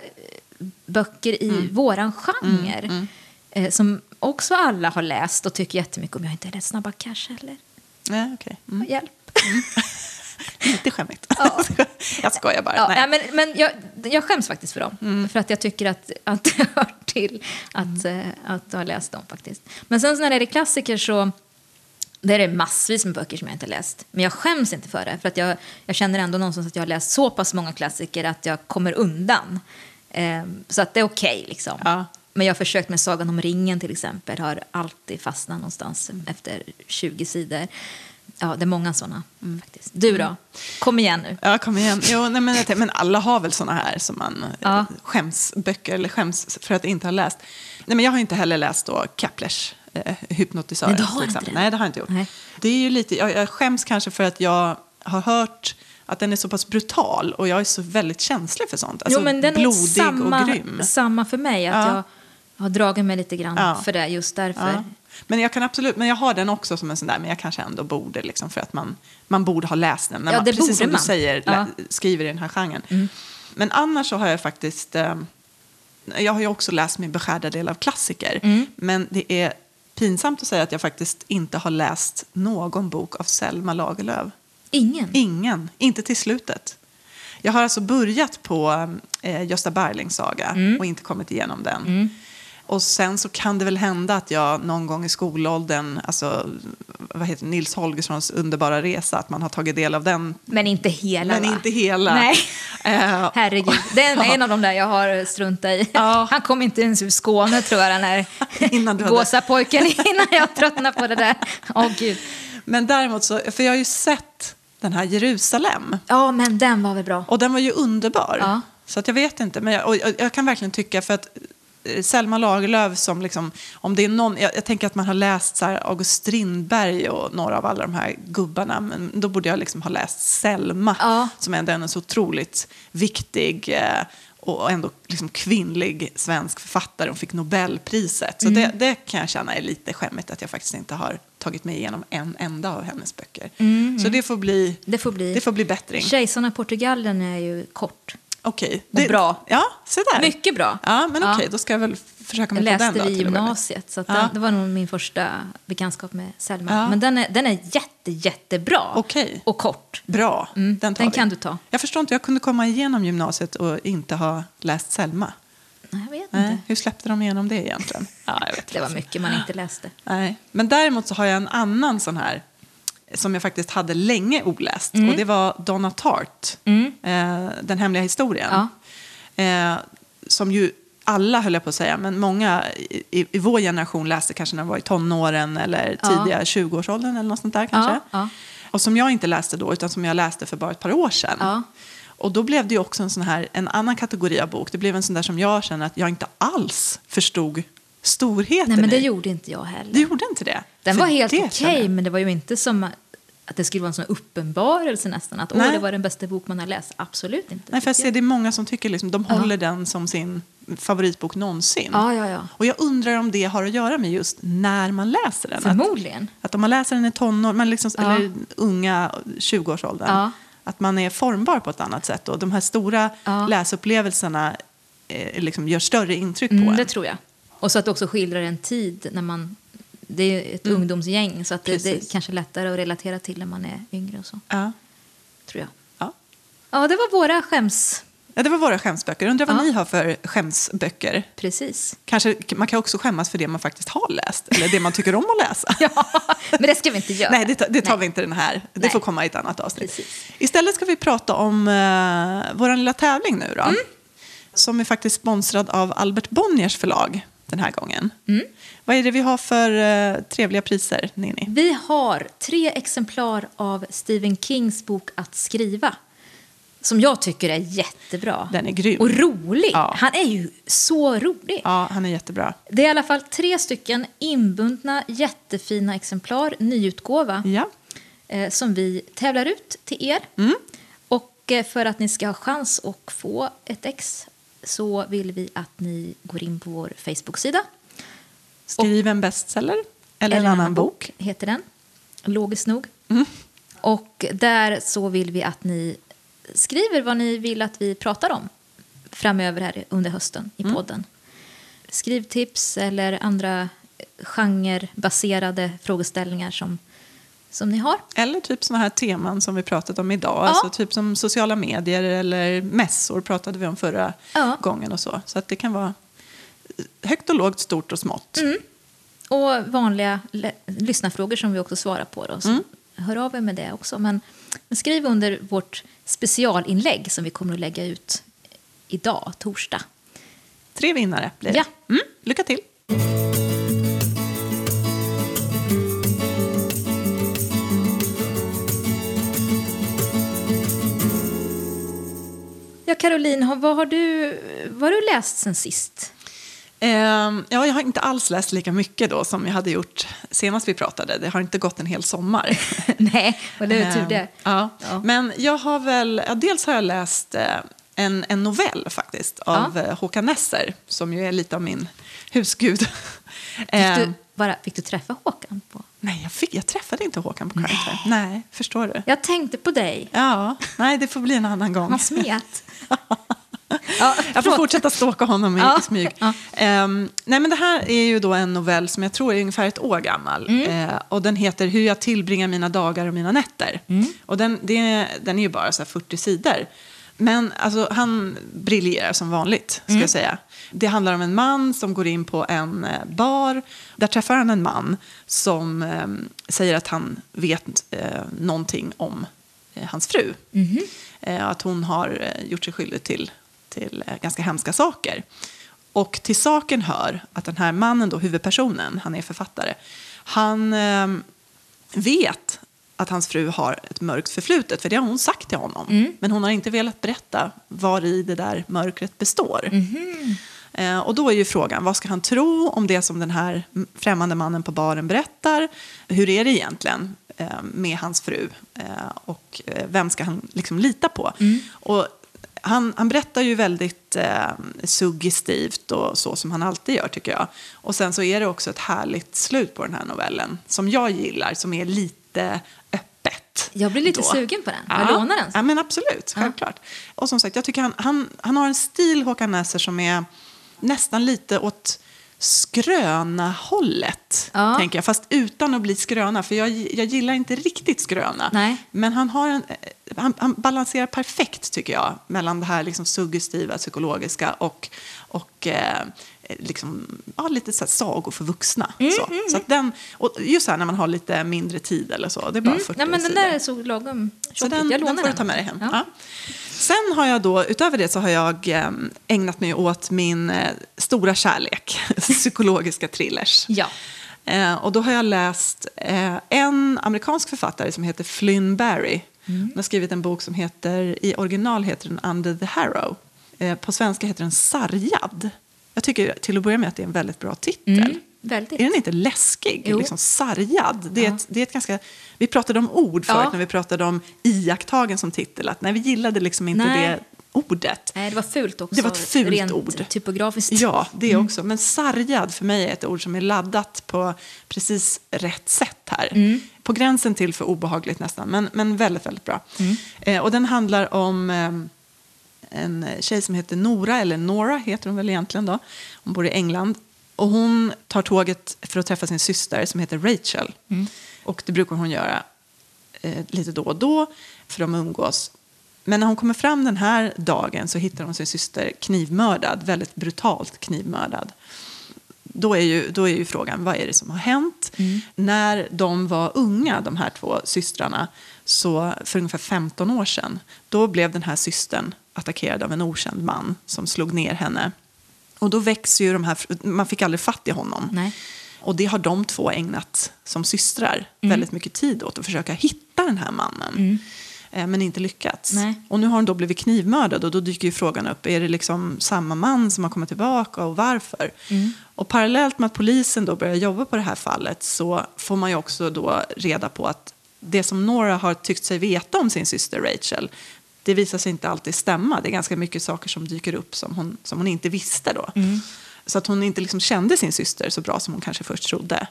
böcker i Mm. våran genre. Eh, som också alla har läst och tycker jättemycket om. Jag har inte läst Snabba Cash heller. Nej, okej. Mm. Hjälp. Lite skämmigt. Ja. jag skojar bara. Ja. Mm. ja, men, men jag, jag skäms faktiskt för dem. För att jag tycker att, att det hör till att, Mm. eh, att ha läst dem faktiskt. Men sen så när det är klassiker så det är massvis med böcker som jag inte har läst. Men jag skäms inte för det. För att jag, jag känner ändå någonstans att jag har läst så pass många klassiker att jag kommer undan. Eh, så att det är okej liksom. Ja. Men jag har försökt med Sagan om ringen till exempel. Har alltid fastnat någonstans Mm. efter 20 sidor. Ja, det är många sådana. faktiskt. Du då? Kom igen nu. Ja, kom igen. Jo, nej, men, tänkte- men alla har väl såna här som man Ja. ja. skämsböcker eller skäms för att inte ha läst. Nej, men jag har inte heller läst då Keplers eh, Hypnotisören. Nej, har inte det? Nej, det har jag inte gjort. Nej. Det är ju lite, jag, jag skäms kanske för att jag har hört att den är så pass brutal och jag är så väldigt känslig för sånt. Alltså jo, men den är blodig samma, och grym. samma för mig. Att Ja. jag har dragit mig lite grann Ja. för det just därför. Ja. Men jag kan absolut, men jag har den också som en sån där, men jag kanske ändå borde liksom för att man, man borde ha läst den. När Ja, man, precis som man. du säger, Ja. Mm. skriver i den här genren. Men annars så har jag faktiskt, eh, jag har ju också läst min beskärda del av klassiker. Mm. Men det är pinsamt att säga att jag faktiskt inte har läst någon bok av Selma Lagerlöf. Ingen? Ingen, inte till slutet. Jag har alltså börjat på eh, Gösta Berlings saga Mm. och inte kommit igenom den. Och sen så kan det väl hända att jag någon gång i skolåldern, alltså vad heter Nils Holgerssons underbara resa, att man har tagit del av den. Men inte hela, Men va? inte hela. Nej. Eh, Herregud, det är en, av de där jag har struntat i. Ja. Han kom inte ens ur Skåne tror jag, den här Innan du hade- gåsapojken, innan jag tröttnade på det där. Åh gud. men däremot så, för jag har ju sett den här Jerusalem. Ja, men den var väl bra. Och den var ju underbar. Ja. Så att jag vet inte. Men jag, jag, kan verkligen tycka för att Selma Lagerlöf som liksom, om det är någon, jag, jag tänker att man har läst så August Strindberg och några av alla de här gubbarna, men då borde jag liksom ha läst Selma, Ja. som ändå är en så otroligt viktig eh, och ändå liksom kvinnlig svensk författare. Hon fick Nobelpriset. Så Mm. det, det kan jag känna är lite skämmigt att jag faktiskt inte har tagit mig igenom en enda av hennes böcker. Så det får bli, Mm, Det får bli... det får bli bättring. Kejsarna i Portugalien är ju kort. Okej. Och bra. Ja, se där. Mycket bra. Ja, men Ja. okej, då ska jag väl försöka Jag mig på läste den då. i till att börja med. gymnasiet, så Ja. den, det var nog min första bekantskap med Selma. Ja. Men den är, den är jätte, jättebra. Okej. Och kort. Bra, Mm, den tar den vi. kan du ta. Jag förstår inte, jag kunde komma igenom gymnasiet och inte ha läst Selma. Nej, jag vet inte. hur släppte de igenom det egentligen? Ja, jag vet Det var mycket man inte läste. Nej. Men däremot så har jag en annan sån här som jag faktiskt hade länge oläst. Och det var Donna Tartt, eh, Den hemliga historien. Eh, som ju alla, höll jag på att säga, men många i, i, vår generation läste kanske när de var i tonåren eller Ja. tidiga 20-årsåldern eller något sånt där kanske. Ja, ja. Och som jag inte läste då, utan som jag läste för bara ett par år sedan. Ja. Och då blev det ju också en sån här, en annan kategori av bok. Det blev en sån där som jag känner att jag inte alls förstod storheten Nej, men det i. gjorde inte jag heller. Du gjorde inte det? Den För var helt det okej, jag. men det var ju inte som att det skulle vara en sån uppenbarelse nästan. Att åh, det var den bästa bok man har läst. Absolut inte. Nej, för jag ser det är många som tycker liksom, de Ja. håller den som sin favoritbok någonsin. Ja, ja, ja. Och jag undrar om det har att göra med just när man läser den. Att, Förmodligen. att om man läser den i tonår, man liksom, Ja. eller unga 20-årsåldern, Ja. att man är formbar på ett annat sätt. Och de här stora läsupplevelserna eh, liksom gör större intryck på Mm, en. det tror jag. Och så att det också skildrar en tid när man... Det är ett ungdomsgäng, så att det, det är Mm. Kanske lättare att relatera till när man är yngre och så, Ja. tror jag. Ja. Ja, det var våra skäms... Ja, det var våra skämsböcker. Undrar vad Ja. ni har för skämsböcker? Precis. Kanske, man kan också skämmas för det man faktiskt har läst, eller det man tycker om att läsa. Ja, men det ska vi inte göra. Nej, det, tar- det tar Nej. vi inte den här. Det Nej. får komma i ett annat avsnitt. Precis. Istället ska vi prata om uh, vår lilla tävling nu då. Mm. Som är faktiskt sponsrad av Albert Bonniers förlag den här gången. Mm. Vad är det vi har för eh, trevliga priser, Ninni? Vi har tre exemplar av Stephen Kings bok Att skriva. Som jag tycker är jättebra. Den är grym. Och rolig. Ja. Han är ju så rolig. Ja, han är jättebra. Det är i alla fall tre stycken inbundna jättefina exemplar, nyutgåva, Ja. eh, som vi tävlar ut till er. Mm. Och eh, för att ni ska ha chans att få ett ex så vill vi att ni går in på vår Facebook-sida. Skriv en bestseller eller, en annan bok. heter den, logiskt nog. Mm. Och där så vill vi att ni skriver vad ni vill att vi pratar om framöver här under hösten i Mm. podden. Skrivtips eller andra genrebaserade frågeställningar som, som ni har. Eller typ sådana här teman som vi pratat om idag. Alltså typ som sociala medier eller mässor pratade vi om förra Ja. gången och så. Så att det kan vara högt och lågt, stort och smått. Mm. Och vanliga lyssnarfrågor som vi också svarar på. Då, så Mm. Hör av er med det också. Men men skriv under vårt specialinlägg som vi kommer att lägga ut idag, torsdag. Tre vinnare blir det. Ja. Mm, lycka till! Caroline, har- vad har, du, vad har du läst sen sist? Ehm, ja, jag har inte alls läst lika mycket då som jag hade gjort senast vi pratade. Det har inte gått en hel sommar. Nej, och det är tur det. Ehm, Ja. Ja. Men jag har väl, ja, dels har jag läst eh, en, en novell faktiskt av Ja. eh, Håkan Nesser som ju är lite av min husgud. Fick Ehm, du, bara, fick du träffa Håkan? På? Nej, jag, fick, jag träffade inte Håkan på Crime Time. Nej, förstår du? Jag tänkte på dig. Ja, nej, det får bli en annan gång. Han smet. ja, Jag får fortsätta stalka honom i, Ja, i smyg. ja. Ehm, nej, men det här är ju då en novell som jag tror är ungefär ett år gammal. Mm. Eh, och den heter Hur jag tillbringar mina dagar och mina nätter. Mm. Och den, det, den är ju bara så här 40 sidor. Men alltså, han briljerar som vanligt, ska Mm. jag säga. Det handlar om en man som går in på en eh, bar. Där träffar han en man som eh, säger att han vet eh, någonting om eh, hans fru. Mhm. Eh, att hon har gjort sig skyldig till, till ganska hemska saker. Och till saken hör att den här mannen, då, huvudpersonen, han är författare, han eh, vet att hans fru har ett mörkt förflutet, för det har hon sagt till honom. Men hon har inte velat berätta var i det där mörkret består. Eh, och då är ju frågan, vad ska han tro om det som den här främmande mannen på baren berättar? Hur är det egentligen eh, med hans fru? Eh, och eh, vem ska han liksom lita på? Och han, han berättar ju väldigt eh, suggestivt och så som han alltid gör tycker jag. Och sen så är det också ett härligt slut på den här novellen som jag gillar, som är lite öppet. Jag blir lite då. sugen på den. Jag lånar den. Ja, men absolut. Självklart. Och som sagt, jag tycker han, han, han har en stil, Håkan Näser, som är nästan lite åt skröna-hållet. Ja. Tänker jag, fast utan att bli skröna. För jag, jag gillar inte riktigt skröna. Nej. Men han, har en, han, han balanserar perfekt, tycker jag, mellan det här liksom suggestiva, psykologiska och, och eh, liksom, ja, lite så här sagor för vuxna. Mm, så. så att den, och just här när man har lite mindre tid eller så. Det är bara 40 Mm. Nej, men den sidor. där är så lagom Så den, Jag den lånar får du ta med dig hem. Ja. Ja. Sen har jag då, utöver det så har jag eh, ägnat mig åt min eh, stora kärlek, psykologiska thrillers. Ja. Eh, och då har jag läst eh, en amerikansk författare som heter Flynn Barry. Hon har skrivit en bok som heter, i original heter den Under the Harrow. Eh, på svenska heter den Sargad. Jag tycker till att börja med att det är en väldigt bra titel. Mm, väldigt. Är den inte läskig? Jo. Liksom sargad. Det är, ett, det är ett ganska... Vi pratade om ord förut Ja. när vi pratade om iakttagen som titel. Att nej, vi gillade liksom inte Nej. det ordet. Nej, det var fult också. Det var ett fult rent ord. typografiskt. Ja, det också. Men sargad för mig är ett ord som är laddat på precis rätt sätt här. På gränsen till för obehagligt nästan, men, men väldigt, väldigt bra. Eh, och den handlar om eh, en tjej som heter Nora, eller Nora heter hon väl egentligen då. Hon bor i England. Och hon tar tåget för att träffa sin syster som heter Rachel. Och det brukar hon göra eh, lite då och då för de umgås. Men när hon kommer fram den här dagen så hittar hon sin syster knivmördad, väldigt brutalt knivmördad. Då är, ju, då är ju frågan, vad är det som har hänt? När de var unga, de här två systrarna, så för ungefär 15 år sedan, då blev den här systern attackerad av en okänd man som slog ner henne. Och då växer ju de här, man fick aldrig fatt i honom. Nej. Och det har de två ägnat som systrar väldigt mycket tid åt att försöka hitta den här mannen. Eh, Men inte lyckats. Nej. Och nu har hon då blivit knivmördad och då dyker ju frågan upp, är det liksom samma man som har kommit tillbaka och varför? Och parallellt med att polisen då börjar jobba på det här fallet så får man ju också då reda på att det som Nora har tyckt sig veta om sin syster Rachel, det visar sig inte alltid stämma. Det är ganska mycket saker som dyker upp som hon, som hon inte visste då. Så att hon inte liksom kände sin syster så bra som hon kanske först trodde.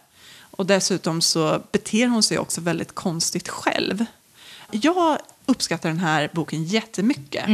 Och dessutom så beter hon sig också väldigt konstigt själv. Jag uppskattar den här boken jättemycket.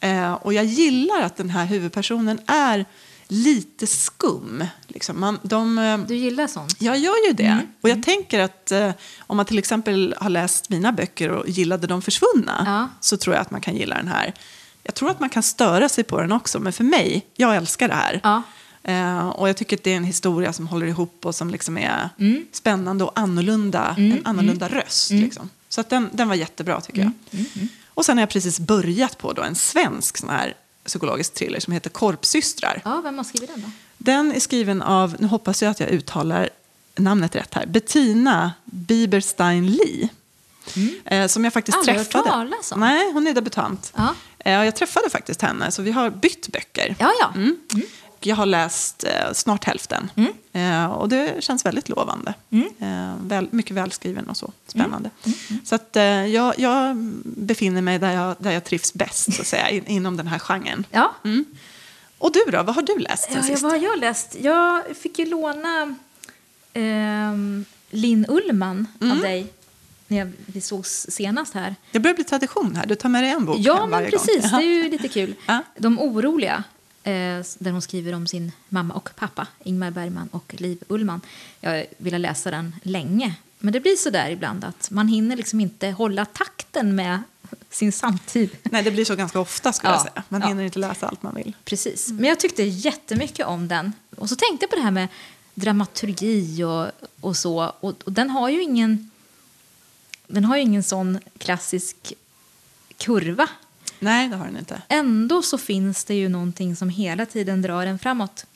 Eh, och jag gillar att den här huvudpersonen är lite skum. Liksom. Man, de, eh, Du gillar sånt? jag gör ju det. Mm. Och jag tänker att eh, om man till exempel har läst mina böcker och gillade De försvunna Ja. så tror jag att man kan gilla den här. Jag tror att man kan störa sig på den också, men för mig, jag älskar det här. Ja. Eh, och jag tycker att det är en historia som håller ihop och som liksom är Mm. spännande och annorlunda. En annorlunda röst. Liksom. Så att den, den var jättebra tycker jag. Mm. Och sen har jag precis börjat på då en svensk sån här psykologisk thriller som heter Korpsystrar. Ja, vem har skrivit den då? Den är skriven av, nu hoppas jag att jag uttalar namnet rätt här, Bettina Bieberstein Lee. Eh, som jag faktiskt Mm. Aldrig hört träffade. talas om. Nej, hon är debutant. Ja. Eh, Jag träffade faktiskt henne, så vi har bytt böcker. Ja, ja. Mm. Jag har läst eh, snart hälften. Mm. Eh, och det känns väldigt lovande. Eh, väl, mycket välskriven och så. Spännande. Mm. Så att, eh, jag, jag befinner mig där jag, där jag trivs bäst, så att säga, in, inom den här genren. ja. Och du då, vad har du läst sen Ja, ja, sist? vad har jag läst? Jag fick ju låna ehm, Linn Ullman Mm. av dig när jag, vi sågs senast här. Det börjar bli tradition här, du tar med dig en bok Ja, men precis. gång. Det är ju lite kul. Ja. De oroliga, eh, där hon skriver om sin mamma och pappa, Ingmar Bergman och Liv Ullman. Jag ville läsa den länge, men det blir så där ibland att man hinner liksom inte hålla takten med sin samtid. Nej, det blir så ganska ofta skulle Ja, jag säga. Man ja. hinner inte läsa allt man vill. Precis. Men jag tyckte jättemycket om den. Och så tänkte jag på det här med dramaturgi och, och så. Och, och den har ju ingen... Den har ju ingen sån klassisk kurva. Nej, det har den inte. Ändå så finns det ju någonting som hela tiden drar en framåt.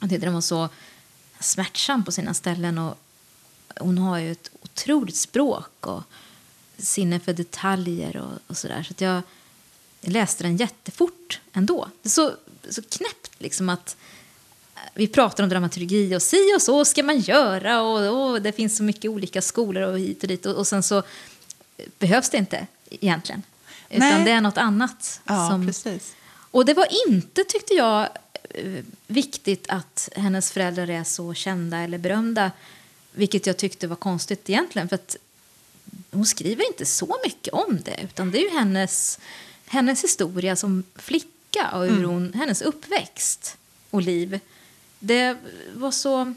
Jag tyckte den var så smärtsam på sina ställen. Och hon har ju ett otroligt språk och sinne för detaljer och, och sådär. Så att jag, läste den jättefort ändå. Det är så, så knäppt liksom att vi pratar om dramaturgi och si och så ska man göra och, och det finns så mycket olika skolor och hit och dit och, och sen så behövs det inte egentligen. Utan Nej. det är något annat. Ja, som, precis. och det var inte, tyckte jag, eh, viktigt att hennes föräldrar är så kända eller berömda. Vilket jag tyckte var konstigt egentligen. För att hon skriver inte så mycket om det. Utan det är ju hennes, hennes historia som flicka och hur hon, hennes uppväxt och liv. Det var så,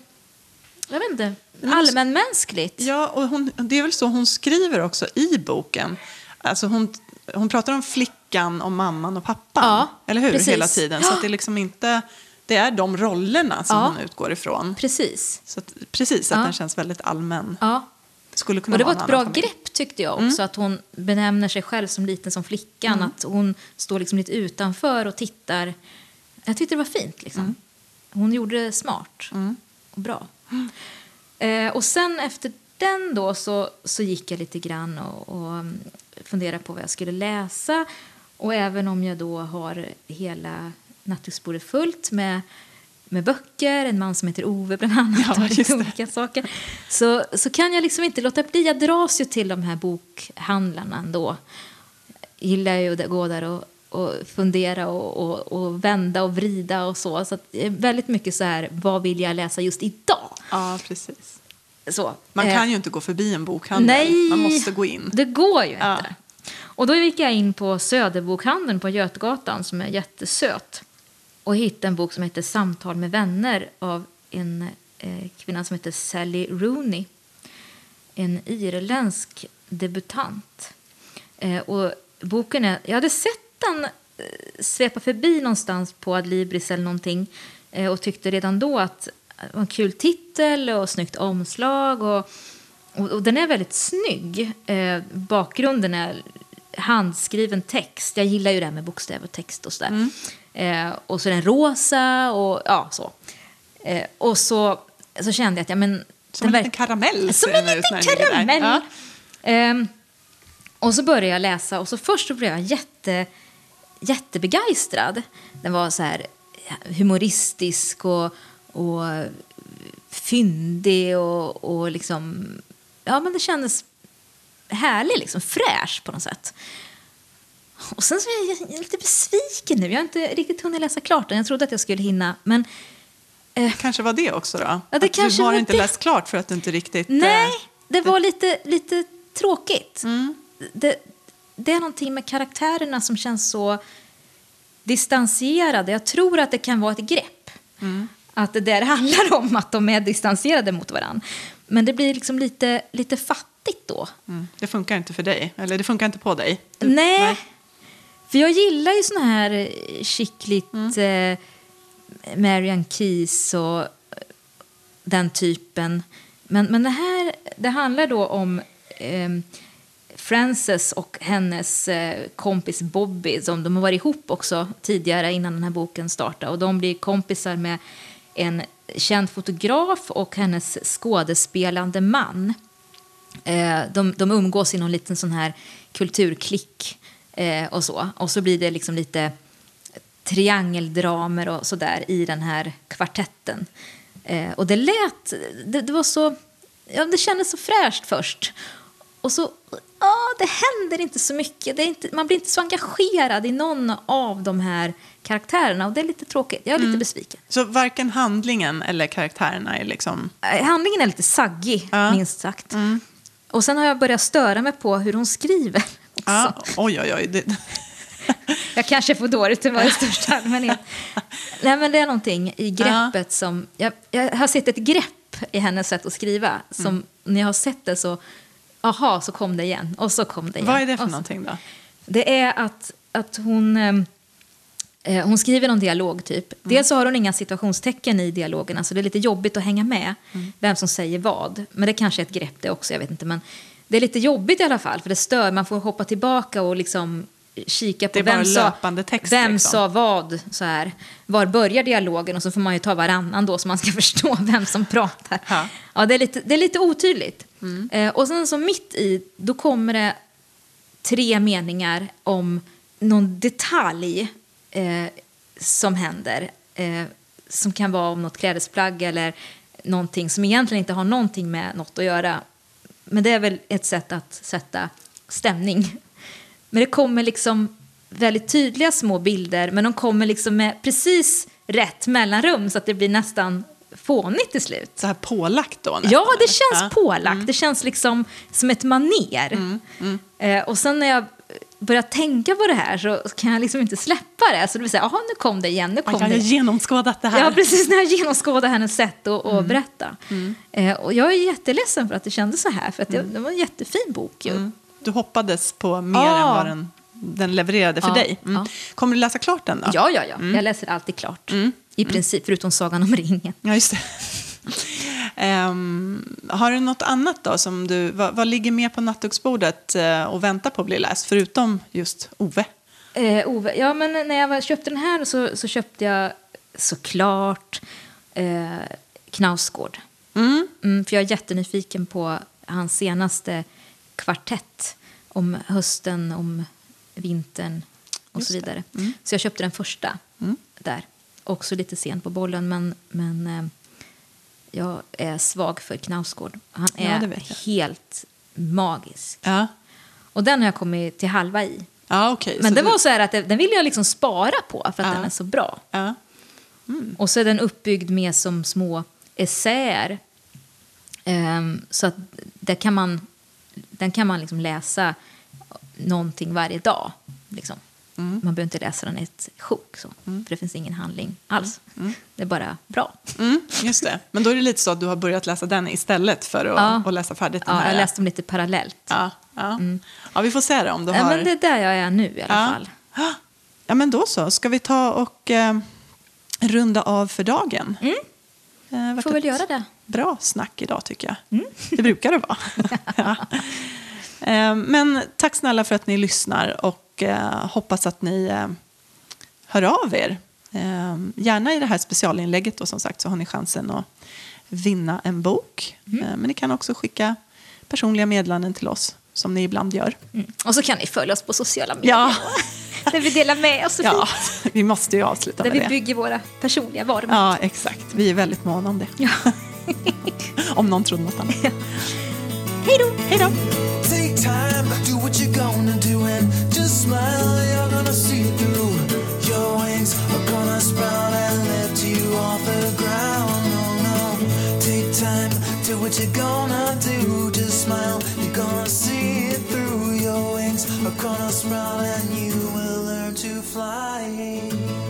jag vet inte, allmänmänskligt. Ja, och hon, det är väl så hon skriver också i boken. Alltså hon, hon pratar om flickan, om mamman och pappan. Ja, eller hur? precis. Hela tiden. Så det är liksom inte... Det är de rollerna som Ja. hon utgår ifrån. Precis. Så att, precis, att Ja. den känns väldigt allmän. Ja. Skulle kunna Och det var ett bra familj. grepp tyckte jag också, att hon benämner sig själv som liten som flickan. Att hon står liksom lite utanför och tittar. Jag tyckte det var fint. Liksom. Hon gjorde det smart och bra. Eh, och sen efter den då så, så gick jag lite grann och, och funderade på vad jag skulle läsa. Och även om jag då har hela nattduksbordet fullt med, med böcker, en man som heter Ove bland annat, Ja, och olika saker. Så, så kan jag liksom inte låta bli. Jag dras ju till de här bokhandlarna ändå. Gillar ju att gå där och, och fundera och, och, och vända och vrida och så. Så väldigt mycket så här, vad vill jag läsa just idag? Ja, precis. Så. Man Eh, kan ju inte gå förbi en bokhandel. Nej, Man måste gå in. Det går ju inte. Ja. Och då gick jag in på Söderbokhandeln på Götgatan som är jättesöt och hittade en bok som heter Samtal med vänner av en eh, kvinna som heter Sally Rooney. En irländsk debutant. Eh, och boken är, jag hade sett den eh, svepa förbi någonstans på Adlibris eller någonting eh, och tyckte redan då att en kul titel och snyggt omslag. Och, och, och den är väldigt snygg. Eh, bakgrunden är handskriven text. Jag gillar ju det här med bokstäver och text och sådär. Eh, och så är den rosa och ja, så. Eh, och så, så kände jag att ja, men, Som en den liten verk- karamell. som en liten karamell. Ja. Ehm, och så började jag läsa och så först så blev jag jätte, jättebegeistrad. Den var så här humoristisk och, och fyndig och, och liksom... Ja, men det kändes härlig, liksom fräsch på något sätt. Och sen så är jag lite besviken nu. Jag har inte riktigt hunnit läsa klart den. Jag trodde att jag skulle hinna. Men Kanske var det också då? Ja, det att kanske du har inte det. läst klart för att du inte riktigt... Nej, eh, det var lite, lite tråkigt. Det, det är någonting med karaktärerna som känns så distanserade. Jag tror att det kan vara ett grepp. Att det där handlar om att de är distanserade mot varandra. Men det blir liksom lite, lite fattigt då. Mm, det funkar inte för dig, eller det funkar inte på dig. Du- Nej. För jag gillar ju såna här eh, skickligt eh, Marian Keys och eh, den typen. Men, men det här det handlar då om eh, Frances och hennes eh, kompis Bobby. Som de har varit ihop också tidigare innan den här boken startade. Och de blir kompisar med en känd fotograf och hennes skådespelande man. Eh, de, de umgås i någon liten sån här kulturklick eh, och så. Och så blir det liksom lite triangeldramer och sådär i den här kvartetten. Eh, och det lät, det, det, var så, ja det kändes så fräscht först. Och så, ja det händer inte så mycket, inte, man blir inte så engagerad i någon av de här karaktärerna och det är lite tråkigt, jag är lite mm. besviken. Så varken handlingen eller karaktärerna är liksom... Eh, handlingen är lite saggig, ja. minst sagt. Mm. Och sen har jag börjat störa mig på hur hon skriver. Också. Ja, oj, oj, oj. Det... jag kanske får dåligt humör i största allmänhet. Nej, men det är någonting i greppet ja. som... Jag, jag, har sett ett grepp i hennes sätt att skriva som mm. när jag har sett det så... Aha, så kom det igen. Och så kom det igen. Vad är det för någonting då? Det är att, att hon... Ehm, eh, hon skriver någon dialog typ. Mm. Dels så har hon inga situationstecken i dialogerna så det är lite jobbigt att hänga med mm. vem som säger vad. Men det kanske är ett grepp det också, jag vet inte. Men det är lite jobbigt i alla fall för det stör. Man får hoppa tillbaka och liksom kika på vem, sa, text, vem liksom. sa vad. Så här. Var börjar dialogen? Och så får man ju ta varannan då så man ska förstå vem som pratar. Ja. ja det, är lite, det är lite otydligt. Mm. Eh, och sen så mitt i, då kommer det tre meningar om någon detalj eh, som händer. Eh, som kan vara om något klädesplagg eller någonting som egentligen inte har någonting med något att göra. Men det är väl ett sätt att sätta stämning men det kommer liksom väldigt tydliga små bilder, men de kommer liksom med precis rätt mellanrum så att det blir nästan fånigt till slut. Så här pålagt då? Nästan, ja, det känns ja. pålagt. Mm. Det känns liksom som ett maner. Mm. Mm. Eh, och sen när jag börjar tänka på det här så kan jag liksom inte släppa det. Så det vill säga, jaha, nu kom det igen. Nu kom Man kan det. genomskådat det här. Ja, precis. När jag genomskådat hennes sätt att, mm. berätta. Mm. Eh, och jag är jätteledsen för att det kändes så här, för att det, mm. det var en jättefin bok. Ju. Du hoppades på mer ja. än vad den, den levererade för ja, dig. Ja. Kommer du läsa klart den då? Ja, ja, ja. Jag läser alltid klart. Mm. I mm. princip, förutom Sagan om ringen. Ja, just um, har du något annat då? Som du, vad, vad ligger mer på nattduksbordet uh, och väntar på att bli läst, förutom just Ove? Uh, Ove, ja men när jag köpte den här så, så köpte jag såklart uh, Knausgård. Mm. Mm, för jag är jättenyfiken på hans senaste kvartett om hösten, om vintern och Just så vidare. Mm. Så jag köpte den första mm. där. Också lite sent på bollen, men, men eh, jag är svag för Knausgård. Han är ja, helt magisk. Ja. Och den har jag kommit till halva i. Ja, okay. Men så det du... var så här att den vill jag liksom spara på för att ja. den är så bra. Mm. Och så är den uppbyggd med som små essäer. Um, så att där kan man den kan man liksom läsa någonting varje dag. Liksom. Mm. Man behöver inte läsa den i ett sjok, så, mm. för det finns ingen handling alls. Mm. mm. Det är bara bra. Mm, just det. Men då är det lite så att du har börjat läsa den istället för att, ja. att läsa färdigt den ja, här. jag har läst dem lite parallellt. Ja, ja. Mm. ja vi får se då om du ja, har... Men det är där jag är nu i alla ja. fall. Ja, men då så. Ska vi ta och eh, runda av för dagen? Mm. Eh, får väl göra det. Bra snack idag tycker jag. Mm. Det brukar det vara. ja. Eh, men tack snälla för att ni lyssnar och eh, hoppas att ni eh, hör av er. Gärna i det här specialinlägget då, som sagt så har ni chansen att vinna en bok. Mm. Men ni kan också skicka personliga meddelanden till oss som ni ibland gör. Mm. Och så kan ni följa oss på sociala medier. Ja. Där vi delar med oss. Ja, vi måste ju avsluta Där med det. Där vi bygger våra personliga varumärken. Ja, exakt. Vi är väldigt måna om det. Ja. om någon trodde något annat. Ja. Hej då! Hej då! Smile, you're gonna see through. Your wings are gonna sprout and lift you off the ground. No, no. Take time, do what you're gonna do. Just smile, you're gonna see it through. Your wings are gonna sprout and you will learn to fly.